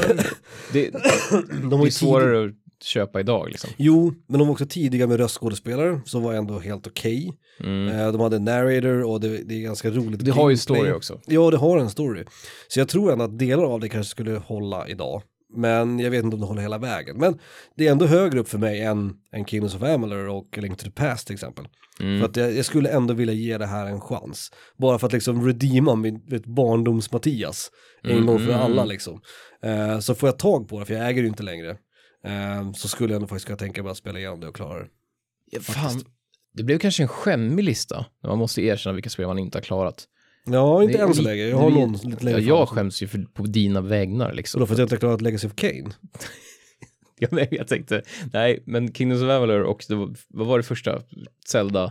S4: det, [laughs]
S3: De
S4: det är svårare att köpa idag liksom.
S3: Jo, men de var också tidiga med röstskådespelare som var ändå helt okej. Eh, De hade en narrator och det, det är ganska roligt.
S4: Mm. Det har ju story också.
S3: Ja, det har en story. Så jag tror ändå att delar av det kanske skulle hålla idag. Men jag vet inte om det håller hela vägen. Men det är ändå högre upp för mig än, än Kingdoms of Amalur och Link to the Past till exempel.
S4: Mm.
S3: För att jag, jag skulle ändå vilja ge det här en chans. Bara för att liksom redeema min vet, barndoms-Mattias en gång för
S4: Mm.
S3: alla liksom. Eh, så får jag tag på det, för jag äger det ju inte längre. Eh, så skulle jag ändå faktiskt kunna tänka mig att spela igenom det och klara det.
S4: Ja, fan, det blev kanske en skämmig lista. när Man måste erkänna vilka spel man inte har klarat.
S3: Ja, inte
S4: Det
S3: än så länge. Jag har någon lite längre
S4: Ja, jag skäms ju för, på dina vägnar liksom.
S3: då för att jag inte har klarat Legacy of Kane. [laughs]
S4: Ja, nej, jag tänkte, nej, men Kingdoms of Avalor och det vad var det första? Zelda?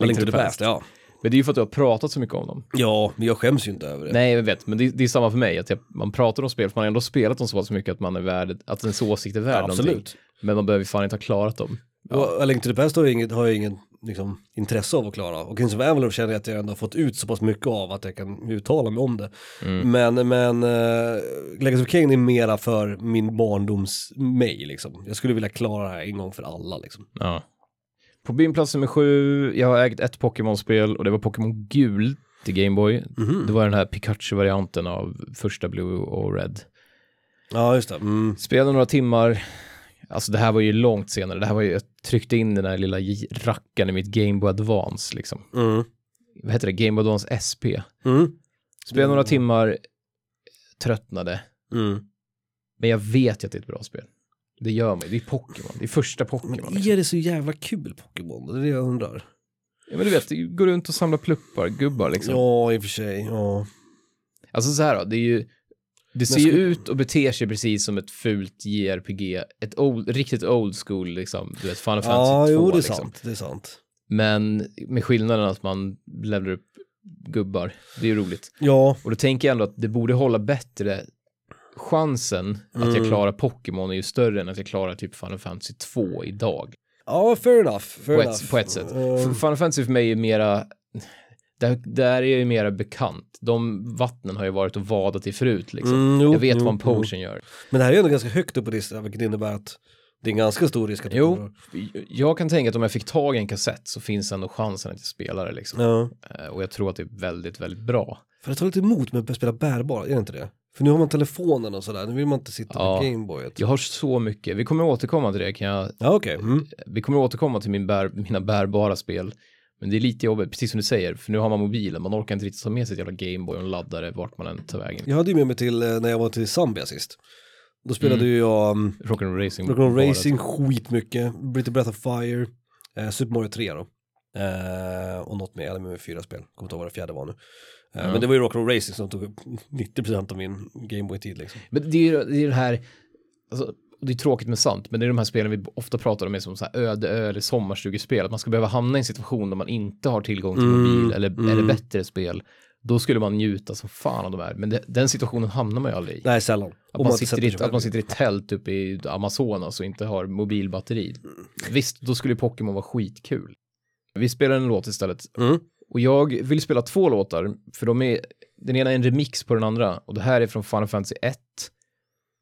S3: A Link to the Past, ja.
S4: Men det är ju för att du har pratat så mycket om dem.
S3: Ja, men jag skäms ju inte över det.
S4: Nej, jag vet, men det, det är samma för mig. Att jag, man pratar om spel, för man har ändå spelat dem så pass mycket att man är värd, att ens åsikt är värd
S3: Ja,
S4: någonting.
S3: absolut.
S4: Men man behöver ju fan inte ha klarat dem.
S3: Och A Link to the Past har jag inget, har jag inget liksom, intresse av att klara. Och Kings of Avalor känner jag att jag ändå har fått ut så pass mycket av att jag kan uttala mig om det.
S4: Mm.
S3: Men, men uh, Legacy of Kane är mera för min barndoms mig liksom. Jag skulle vilja klara det här en gång för alla liksom.
S4: Ja. På min plats nummer sju, jag har ägt ett Pokémon-spel och det var Pokémon Gul till Gameboy.
S3: Mhm.
S4: Det var den här Pikachu-varianten av första Blue och Red.
S3: Ja, just det. Mm.
S4: Spelade några timmar, alltså det här var ju långt senare, det här var ju, jag tryckte in den här lilla rackaren i mitt Gameboy Advance liksom.
S3: Mm.
S4: Vad heter det? Gameboy Advance SP.
S3: Mm.
S4: Spelade några timmar, tröttnade,
S3: Mm.
S4: men jag vet ju att det är ett bra spel. Det gör mig, det är Pokémon, det är första Pokémon.
S3: Men
S4: Liksom.
S3: är det så jävla kul Pokémon? Det är det jag undrar.
S4: Ja men du vet, det går runt och samlar pluppar, gubbar liksom.
S3: Ja, i och för sig. Ja.
S4: Alltså så här då, det är ju, det ser ju
S3: ska-
S4: ut och beter sig precis som ett fult JRPG, ett old, riktigt old school liksom, du vet Final
S3: Ja,
S4: Fantasy 2
S3: jo det är
S4: liksom.
S3: sant. Det är sant.
S4: Men med skillnaden att man levlar upp gubbar, det är ju roligt.
S3: Ja,
S4: Och då tänker jag ändå att det borde hålla bättre, chansen att jag
S3: Mm.
S4: klarar Pokémon är ju större än att jag klarar typ Final Fantasy 2 idag.
S3: ja fair enough. Fair
S4: På
S3: enough.
S4: ett, på ett sätt. För Final Fantasy för mig är mera, där, där är jag mer bekant. De vattnen har jag varit och vadat i förut liksom.
S3: Mm, jo,
S4: jag vet
S3: jo,
S4: vad en
S3: jo.
S4: potion gör.
S3: Men det här är ändå ganska högt upp på listan, vilket innebär att det är en ganska stor risk att du
S4: Jo,
S3: kommer
S4: jag kan tänka att om jag fick tag i en kassett så finns ändå chansen att jag spelar det liksom.
S3: Ja.
S4: Eh, Och jag tror att det är väldigt, väldigt bra.
S3: För det tar lite emot med att spela bärbar, är det inte det? För nu har man telefonen och sådär, nu vill man inte sitta
S4: Ja.
S3: med Gameboyet.
S4: Jag har så mycket, vi kommer återkomma till det, kan jag,
S3: Ja, okej. Mm.
S4: vi kommer återkomma till min bär, mina bärbara spel. Men det är lite jobbigt, precis som du säger, för nu har man mobilen, man orkar inte riktigt ta med sig ett jävla Gameboy och en laddare vart man än tar vägen.
S3: Jag hade ju med mig till, eh, när jag var till Zambia sist. Då spelade ju jag um,
S4: Rock'n'Roll Racing. Bara.
S3: Racing skitmycket, Britty Breath of Fire, eh, Super Mario 3 då. Eh, och något mer, hade med fyra spel, kommer inte ihåg vad det fjärde var nu.
S4: Ja.
S3: Men det var ju Rock'n'Roll Racing som tog upp 90% av min Gameboy-tid liksom.
S4: Men det är ju det, är det här, alltså, det är tråkigt men sant, men det är de här spelen vi ofta pratar om är som så här öde ö eller sommarstugespel, att man ska behöva hamna i en situation där man inte har tillgång till
S3: Mm,
S4: mobil eller,
S3: mm.
S4: eller bättre spel. Då skulle man njuta som fan av de här, men det, den situationen hamnar man ju aldrig i.
S3: Nej, sällan.
S4: Att man,
S3: inte
S4: sitter i, att man sitter i tält uppe i Amazonas och inte har mobilbatteri. Visst, då skulle Pokémon vara skitkul. Vi spelar en låt istället.
S3: Mm.
S4: Och jag vill spela två låtar, för de är, den ena är en remix på den andra. Och det här är från Final Fantasy 1.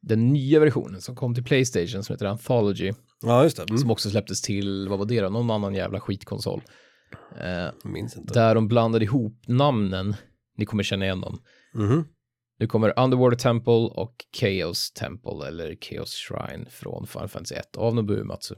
S4: Den nya versionen som kom till Playstation som heter Anthology.
S3: Ja, just det. Mm.
S4: Som också släpptes till, vad var det då, någon annan jävla skitkonsol. Eh,
S3: minns inte.
S4: där de blandade ihop namnen. Ni kommer känna igen dem.
S3: Mhm.
S4: Nu kommer Underwater Temple och Chaos Temple eller Chaos Shrine från Final Fantasy 1 av Nobuo Uematsu.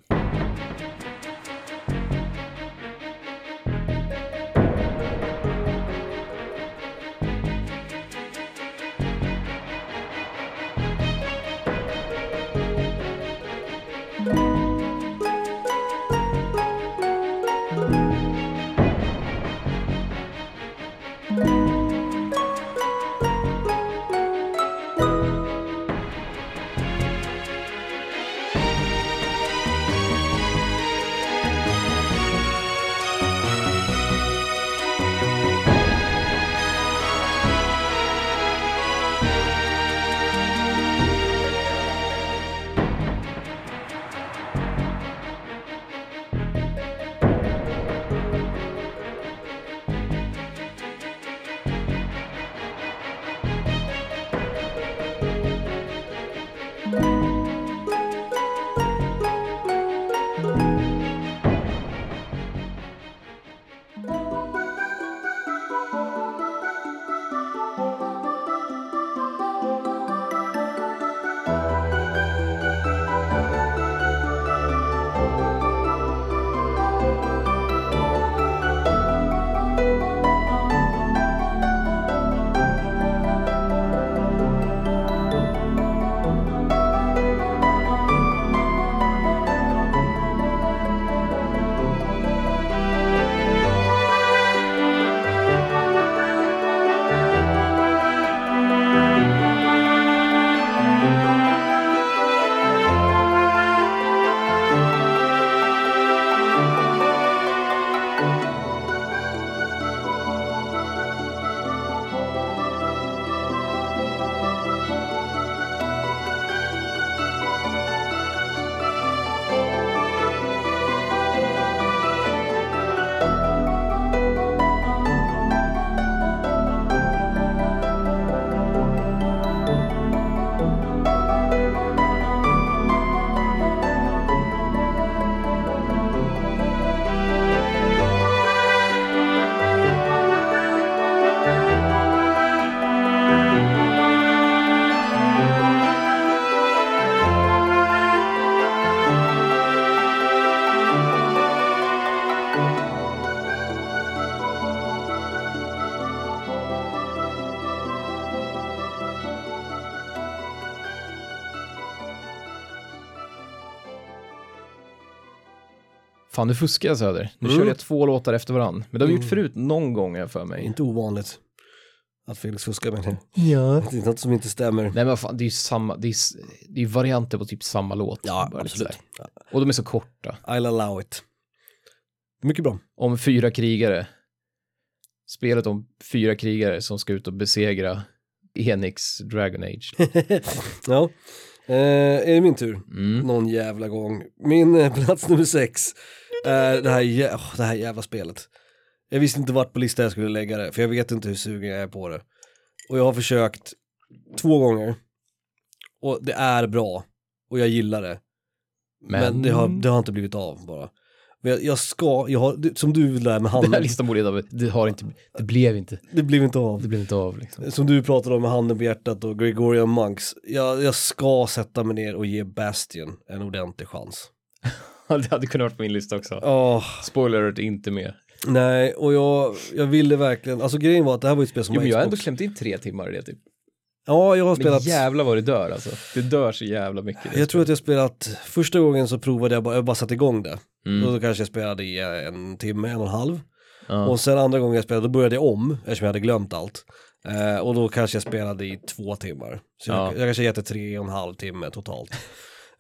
S4: Fan, nu fuskar jag Söder. Nu
S3: Mm.
S4: körde jag två låtar efter varann. Men det har vi gjort förut någon gång jag för mig.
S3: Inte ovanligt att Felix fuskar med det.
S4: Ja.
S3: Det är något som inte stämmer.
S4: Nej men fan, det är ju samma, det är, det är varianter på typ samma låt.
S3: Ja, absolut.
S4: Och de är så korta.
S3: I'll allow it. Mycket bra.
S4: Om fyra krigare. Spelet om fyra krigare som ska ut och besegra Enix Dragon Age. [laughs]
S3: ja. Eh, är det min tur?
S4: Mm.
S3: Någon jävla gång. Min eh, plats nummer sex är det här, jä- åh, det här jävla spelet. Jag visste inte vart på listan jag skulle lägga det, för jag vet inte hur sugen jag är på det. Och jag har försökt två gånger. Och det är bra. Och jag gillar det. Men,
S4: Men-
S3: det, har, det har inte blivit av bara. Men jag, jag ska, jag har, det- som du där med [laughs]
S4: Den här
S3: handen,
S4: listan borde jag det har inte, det blev inte,
S3: det blev inte av.
S4: det blev inte av liksom.
S3: Som du pratade om med handen på hjärtat och Gregorian Monks. Jag, jag ska sätta mig ner och ge Bastion en ordentlig chans. [laughs] [laughs]
S4: Det hade kunnat vara på min lista också.
S3: Åh,
S4: Spoiler alert, inte med.
S3: nej, och jag, jag ville verkligen, alltså grejen var att det här var ett spel som
S4: Jo,
S3: var
S4: men jag har ändå klämt in tre timmar i det typ.
S3: Ja, jag har
S4: Men
S3: spelat,
S4: jävlar vad det dör alltså. Det dör så jävla mycket.
S3: jag tror att
S4: spelet.
S3: jag spelat, första gången så provade jag bara, jag bara satte igång det.
S4: Mm.
S3: Och då kanske jag spelade i en timme, en och en halv.
S4: Ja.
S3: Och sen andra gången jag spelade, då började jag om, eftersom jag hade glömt allt. Eh, och då kanske jag spelade i två timmar. Så
S4: Ja.
S3: jag, jag kanske gett det tre och en halv timme totalt.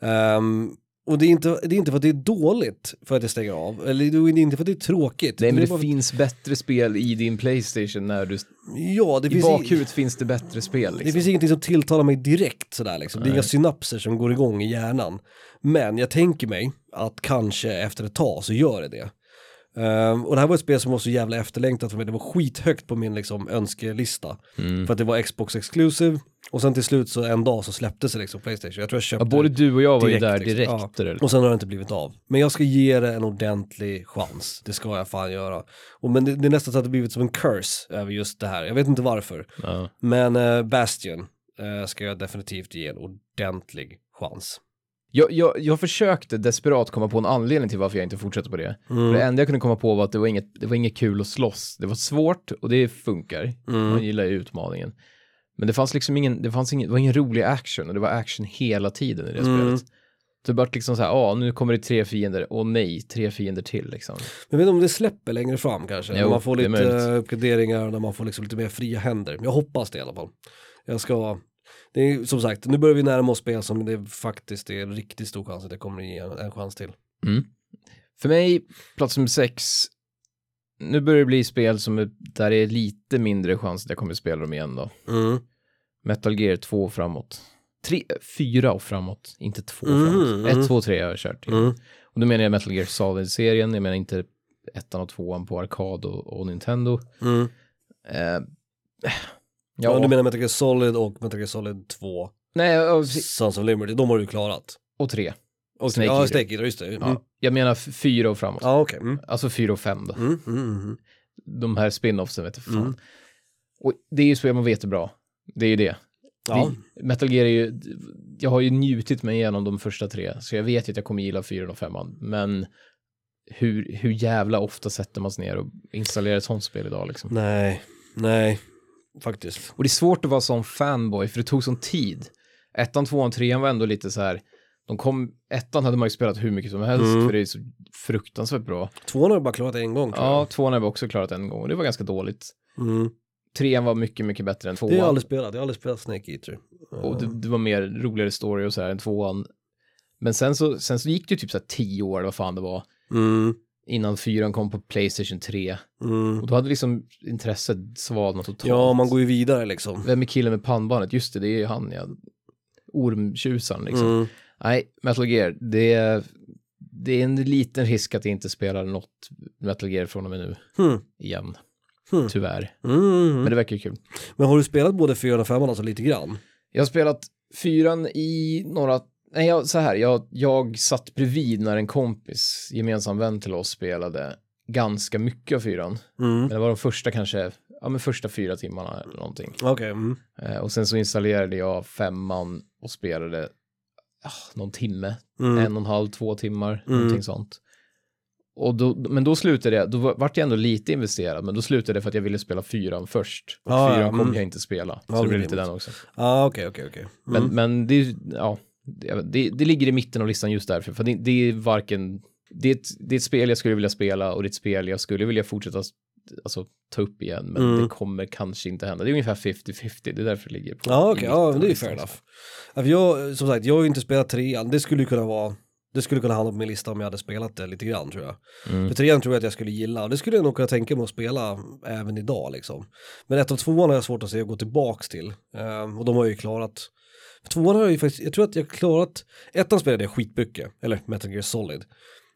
S3: Ehm, och det är, inte, det är inte för att det är dåligt för att jag stänger av, eller det är inte för att det är tråkigt.
S4: Nej men det
S3: bara-
S4: finns bättre spel i din Playstation när du,
S3: Ja, det
S4: i
S3: finns,
S4: bakhuvudet finns det bättre spel
S3: det
S4: liksom.
S3: finns ingenting som tilltalar mig direkt sådär liksom. Det är inga synapser som går igång i hjärnan. Men jag tänker mig att kanske efter ett tag så gör det det. Ehm, och det här var ett spel som var så jävla efterlängtat för mig. Det var skithögt på min liksom, önskelista.
S4: Mm.
S3: För att det var Xbox exclusive. Och sen till slut så en dag så släpptes det liksom Playstation. Jag tror jag köpte
S4: Ja, både du och jag var ju
S3: direkt,
S4: där
S3: liksom.
S4: direkt.
S3: Ja. Och sen har det inte blivit av. Men jag ska ge det en ordentlig chans. Det ska jag fan göra. Och men det, det är nästan så att det blivit som en curse över just det här. Jag vet inte varför.
S4: Ja.
S3: Men eh, Bastion eh, ska jag definitivt ge en ordentlig chans.
S4: Jag, jag, jag försökte desperat komma på en anledning till varför jag inte fortsätter på det.
S3: Mm.
S4: Det enda jag kunde komma på var att det var, inget, det var inget kul att slåss. Det var svårt och det funkar.
S3: Mm.
S4: Man gillar ju utmaningen. Men det fanns liksom ingen, det fanns ingen, det var ingen rolig action och det var action hela tiden i det
S3: Mm.
S4: spelet. Det var liksom så här, ja nu kommer det tre fiender, och nej, tre fiender till liksom.
S3: Men jag vet inte om det släpper längre fram kanske.
S4: Jo,
S3: när man får lite uppgraderingar, när man får liksom lite mer fria händer. Jag hoppas det i alla fall. Jag ska, det är som sagt, nu börjar vi närma oss spel som det faktiskt är riktigt stor chans att det kommer ge en, en chans till.
S4: För mig, plats nummer sex, nu börjar det bli spel som är, där det är lite mindre chans att jag kommer spela dem igen då.
S3: Mm.
S4: Metal Gear 2 och framåt. Tre, fyra och framåt, inte två
S3: Mm,
S4: framåt.
S3: mm.
S4: Ett, två, tre har jag kört.
S3: Mm.
S4: Och då menar jag Metal Gear Solid-serien, jag menar inte ettan och tvåan på arkad och, och Nintendo.
S3: Mm.
S4: Eh,
S3: Ja, du menar Metal Gear Solid och Metal Gear Solid 2,
S4: nej, och.
S3: Sons of Liberty, de har du klarat.
S4: och tre.
S3: Och
S4: Snake
S3: ja. Snake Eater, just det. Mm.
S4: Ja, jag menar f- fyra och framåt.
S3: Ja, okej. Mm.
S4: Alltså fyra och fem då.
S3: Mm, mm, mm.
S4: De här spin-offsen vet jag fan.
S3: Mm.
S4: Och det är ju spel man vet är bra. Det är ju det.
S3: Ja.
S4: Det, Metal Gear är ju, jag har ju njutit mig igenom de första tre, så jag vet ju att jag kommer gilla fyran och femman, men hur, hur jävla ofta sätter man sig ner och installerar ett sånt spel idag liksom?
S3: Nej, nej, faktiskt.
S4: Och det är svårt att vara sån fanboy, för det tog sån tid. Ettan, tvåan, trean var ändå lite så här, de kom, ettan hade man ju spelat hur mycket som helst,
S3: Mm.
S4: för det är så fruktansvärt bra.
S3: Tvåan har jag bara klarat en gång
S4: Ja, tvåan har vi också klarat en gång, och det var ganska dåligt.
S3: Mm.
S4: Trean var mycket, mycket bättre än tvåan.
S3: Det har jag aldrig spelat, jag har aldrig spelat Snake Eater.
S4: Och det, det var mer roligare story och så här än tvåan. Men sen så, sen så gick det ju typ så här tio år, vad fan det var,
S3: Mm,
S4: innan fyran kom på Playstation 3.
S3: mm.
S4: Och då hade liksom intresset svalnat totalt.
S3: Ja, man går ju vidare liksom.
S4: Vem är killen med pannbandet? Just det, det är ju han, ja. Ormtjusaren liksom.
S3: Mm.
S4: Nej, Metal Gear, det är, det är en liten risk att jag inte spelar något Metal Gear från och med nu
S3: Hmm.
S4: igen.
S3: Hmm.
S4: Tyvärr.
S3: Mm.
S4: Men det verkar ju kul.
S3: Men har du spelat både fyran och femman alltså lite grann?
S4: Jag har spelat fyran i några, nej jag, så här, jag, jag satt bredvid när en kompis, gemensam vän till oss, spelade ganska mycket av fyran.
S3: Mm.
S4: Men det var de första kanske, ja men första fyra timmarna eller någonting.
S3: Okej, mm.
S4: Eh, och sen så installerade jag femman och spelade ah, någon timme,
S3: Mm.
S4: en och en halv, två timmar,
S3: Mm.
S4: någonting sånt. Och då, men då slutade jag, då var- vart jag ändå lite investerad, men då slutade jag för att jag ville spela fyran först. Och
S3: Ah, ja,
S4: fyran kommer
S3: mm.
S4: jag inte spela, så
S3: Ja,
S4: det
S3: det är
S4: lite den också.
S3: Ah, okej, okej, okej.
S4: Men,
S3: Mm.
S4: men det, är- ja, det, det, ligger i mitten av listan just därför, för det, det är varken det, är ett, det är ett spel jag skulle vilja spela och det är ett spel jag skulle vilja fortsätta alltså, ta upp igen, men
S3: Mm.
S4: det kommer kanske inte hända. Det är ungefär 50-50, det är därför det ligger på
S3: Ja okej,
S4: mitten
S3: ja det är fair enough. Jag, som sagt, jag har ju inte spelat trean, det skulle kunna vara, det skulle kunna hamna på min lista om jag hade spelat det lite grann tror jag.
S4: Mm.
S3: För trean tror jag att jag skulle gilla och det skulle jag nog kunna tänka mig att spela även idag liksom. Men ett av tvåan har jag svårt att se att gå tillbaks till. Ehm, och de har ju klarat. Tvåan har jag ju faktiskt, jag tror att jag klarat, ettan spelade jag skitmycket, eller Metal Gear Solid.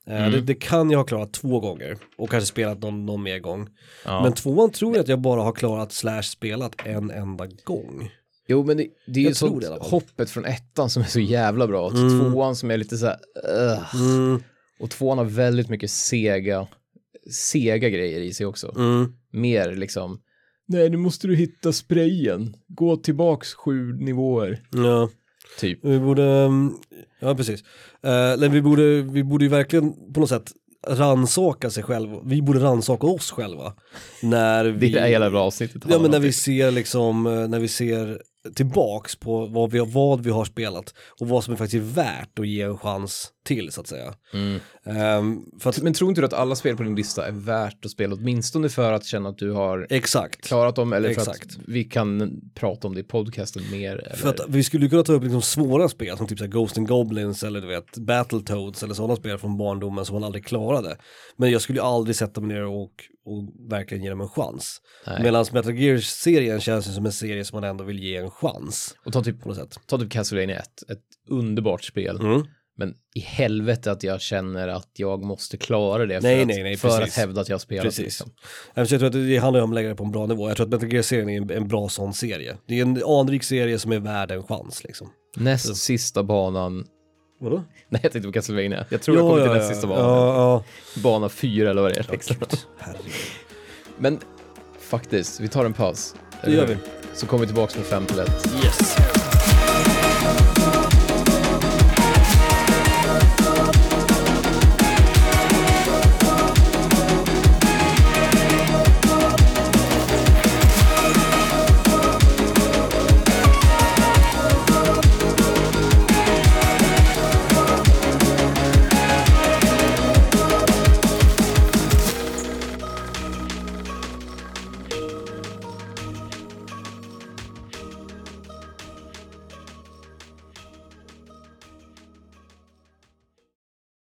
S3: Eh,
S4: Mm.
S3: det, det kan jag ha klarat två gånger och kanske spelat någon, någon mer gång.
S4: Ja.
S3: Men tvåan tror jag att jag bara har klarat slash spelat en enda gång.
S4: Jo, men det, det är ju
S3: Jag
S4: sånt hoppet från ettan som är så jävla bra. Och
S3: Mm.
S4: tvåan som är lite så här, ugh.
S3: Mm,
S4: Och tvåan har väldigt mycket sega, sega grejer i sig också.
S3: mm.
S4: Mer liksom, nej nu måste du hitta sprayen, gå tillbaks sju nivåer.
S3: Ja.
S4: Typ.
S3: Vi borde, mm, ja precis. Uh, vi borde, vi borde ju verkligen på något sätt ransaka sig själva. Vi borde ransaka oss själva. När vi,
S4: Det är hela bra avsnittet.
S3: ja men när vi ser liksom, när vi ser tillbaks på vad vi, vad vi har spelat och vad som är faktiskt är värt att ge en chans till så att säga.
S4: Mm.
S3: Ehm, för att,
S4: Men tror inte du att alla spel på din lista är värt att spela åtminstone för att känna att du har
S3: exakt.
S4: klarat dem eller för
S3: Exakt.
S4: att vi kan prata om det i podcasten mer? Eller?
S3: För att vi skulle kunna ta upp liksom svåra spel som typ så Ghost and Goblins eller du vet Battletoads eller sådana spel från barndomen som man aldrig klarade. Men jag skulle aldrig sätta mig ner och, och verkligen ge dem en chans. Medan Metal Gear-serien känns som en serie som man ändå vill ge en chans
S4: Och ta typ,
S3: på något sätt.
S4: ta typ Castlevania 1, ett underbart spel.
S3: Mm.
S4: Men i helvete att jag känner att jag måste klara det för,
S3: Nej,
S4: att,
S3: nej, nej,
S4: för att hävda att jag har spelat.
S3: Precis.
S4: Liksom.
S3: Jag tror att det handlar om att lägga det på en bra nivå. Jag tror att Metal Gear-serien är en, en bra sån serie. Det är en anrik serie som är värd en chans liksom.
S4: Näst sista banan,
S3: Vadå?
S4: nej jag tänkte på Castlevania, jag tror jag kommer till näst sista banan.
S3: Ja, ja.
S4: Bana fyra eller vad det är. Liksom. Men faktiskt, vi tar en paus.
S3: Det gör vi.
S4: Så kommer vi tillbaka med fem till ett.
S3: Yes.